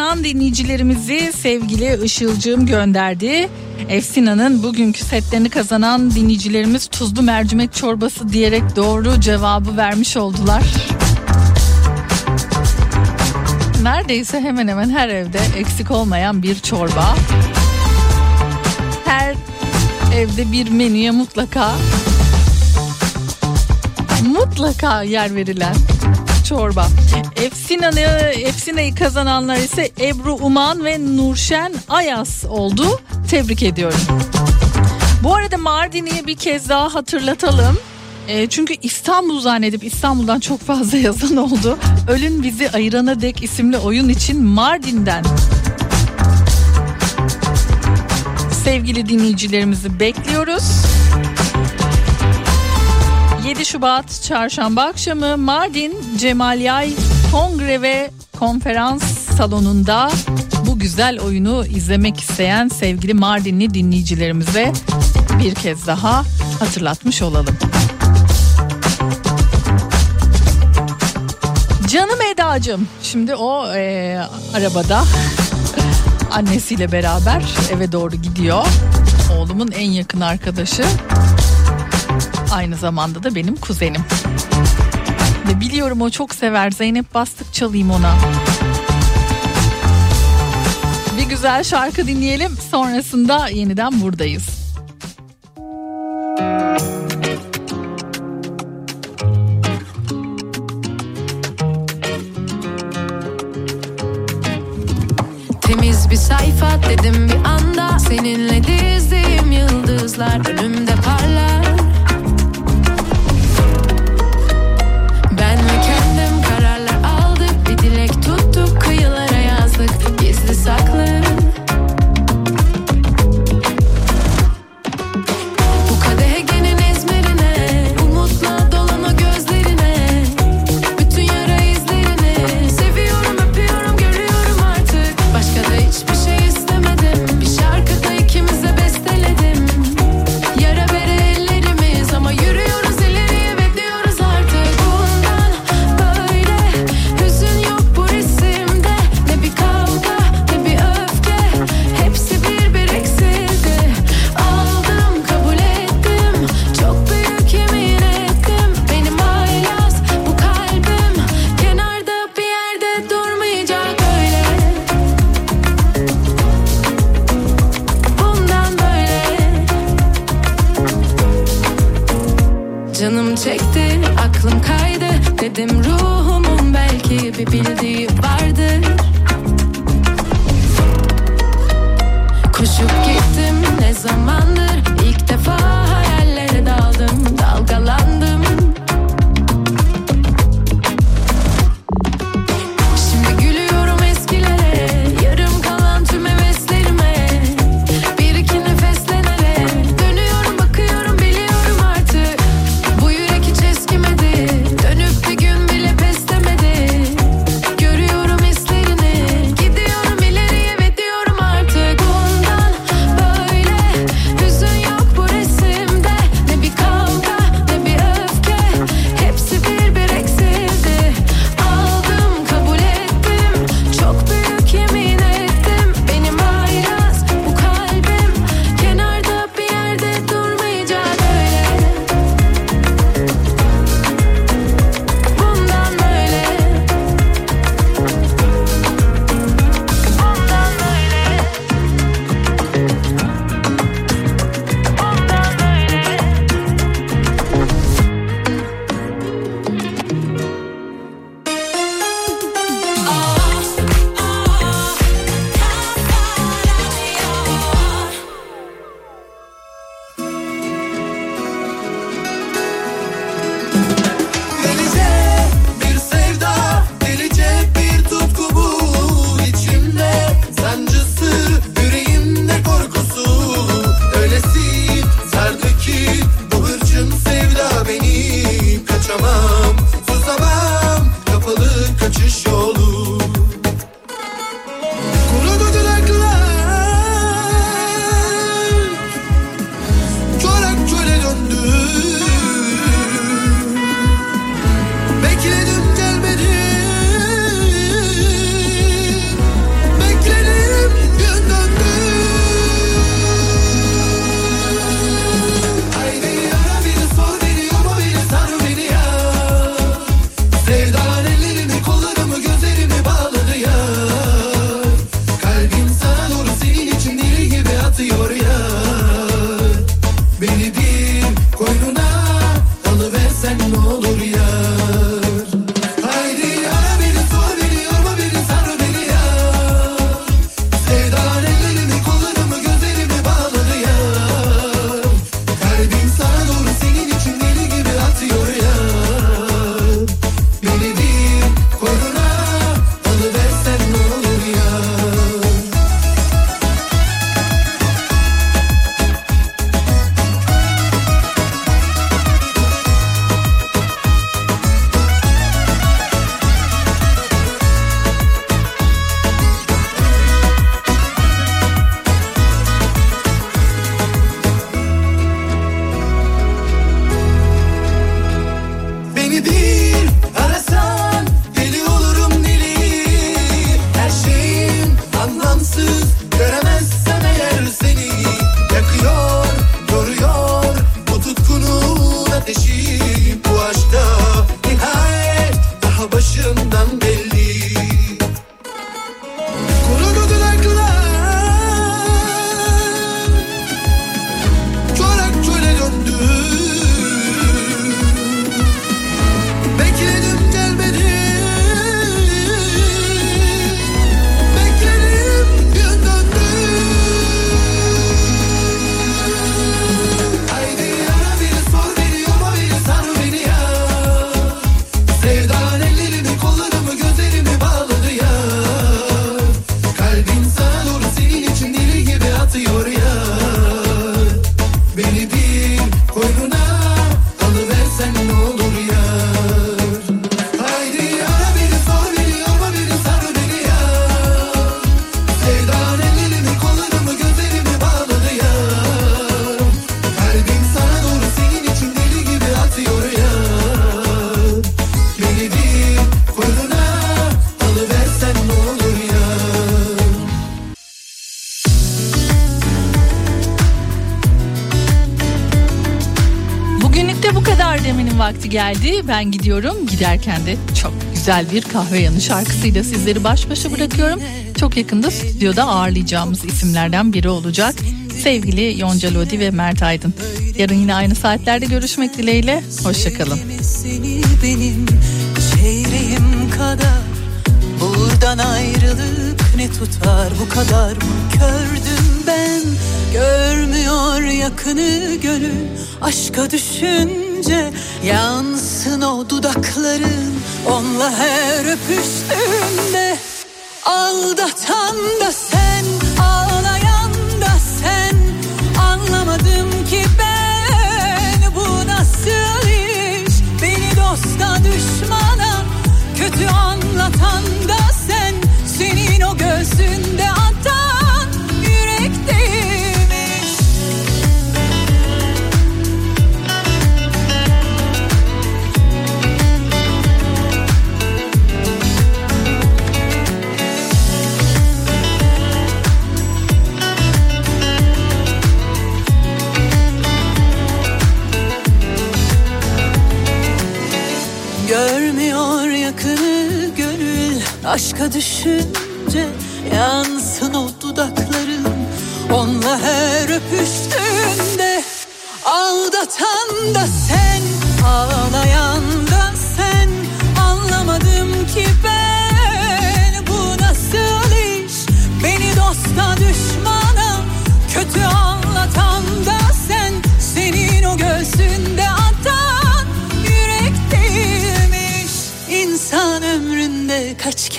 kazanan dinleyicilerimizi sevgili Işılcığım gönderdi. Efsina'nın bugünkü setlerini kazanan dinleyicilerimiz tuzlu mercimek çorbası diyerek doğru cevabı vermiş oldular. Neredeyse hemen hemen her evde eksik olmayan bir çorba. Her evde bir menüye mutlaka mutlaka yer verilen çorba. Efsina'yı Efsina'yı kazananlar ise Ebru Uman ve Nurşen Ayas oldu. Tebrik ediyorum. Bu arada Mardin'i bir kez daha hatırlatalım. E, çünkü İstanbul zannedip İstanbul'dan çok fazla yazan oldu. Ölün bizi ayırana dek isimli oyun için Mardin'den sevgili dinleyicilerimizi bekliyoruz. 7 Şubat çarşamba akşamı Mardin Cemal Yay Kongre ve Konferans Salonu'nda bu güzel oyunu izlemek isteyen sevgili Mardinli dinleyicilerimize bir kez daha hatırlatmış olalım. Canım Eda'cığım şimdi o e, arabada annesiyle beraber eve doğru gidiyor. Oğlumun en yakın arkadaşı Aynı zamanda da benim kuzenim. Ve biliyorum o çok sever Zeynep Bastık çalayım ona. Bir güzel şarkı dinleyelim sonrasında yeniden buradayız. Temiz bir sayfa dedim bir anda Seninle dizdiğim yıldızlar önümde par vakti geldi. Ben gidiyorum. Giderken de çok güzel bir kahve yanı şarkısıyla sizleri baş başa bırakıyorum. Çok yakında stüdyoda ağırlayacağımız isimlerden biri olacak. Sevgili Yonca Lodi ve Mert Aydın. Yarın yine aynı saatlerde görüşmek dileğiyle. Hoşçakalın. Buradan ayrılık ne tutar bu kadar mı kördüm ben Görmüyor yakını gönül aşka düşünce Yansın o dudakların onunla her öpüştüğünde Aldatan da sen ağlayan da sen. Anlamadım ki ben bu nasıl iş? Beni dosta düşmana kötü anlatan aşka düşünce Yansın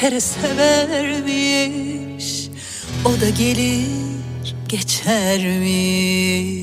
kere severmiş O da gelir geçermiş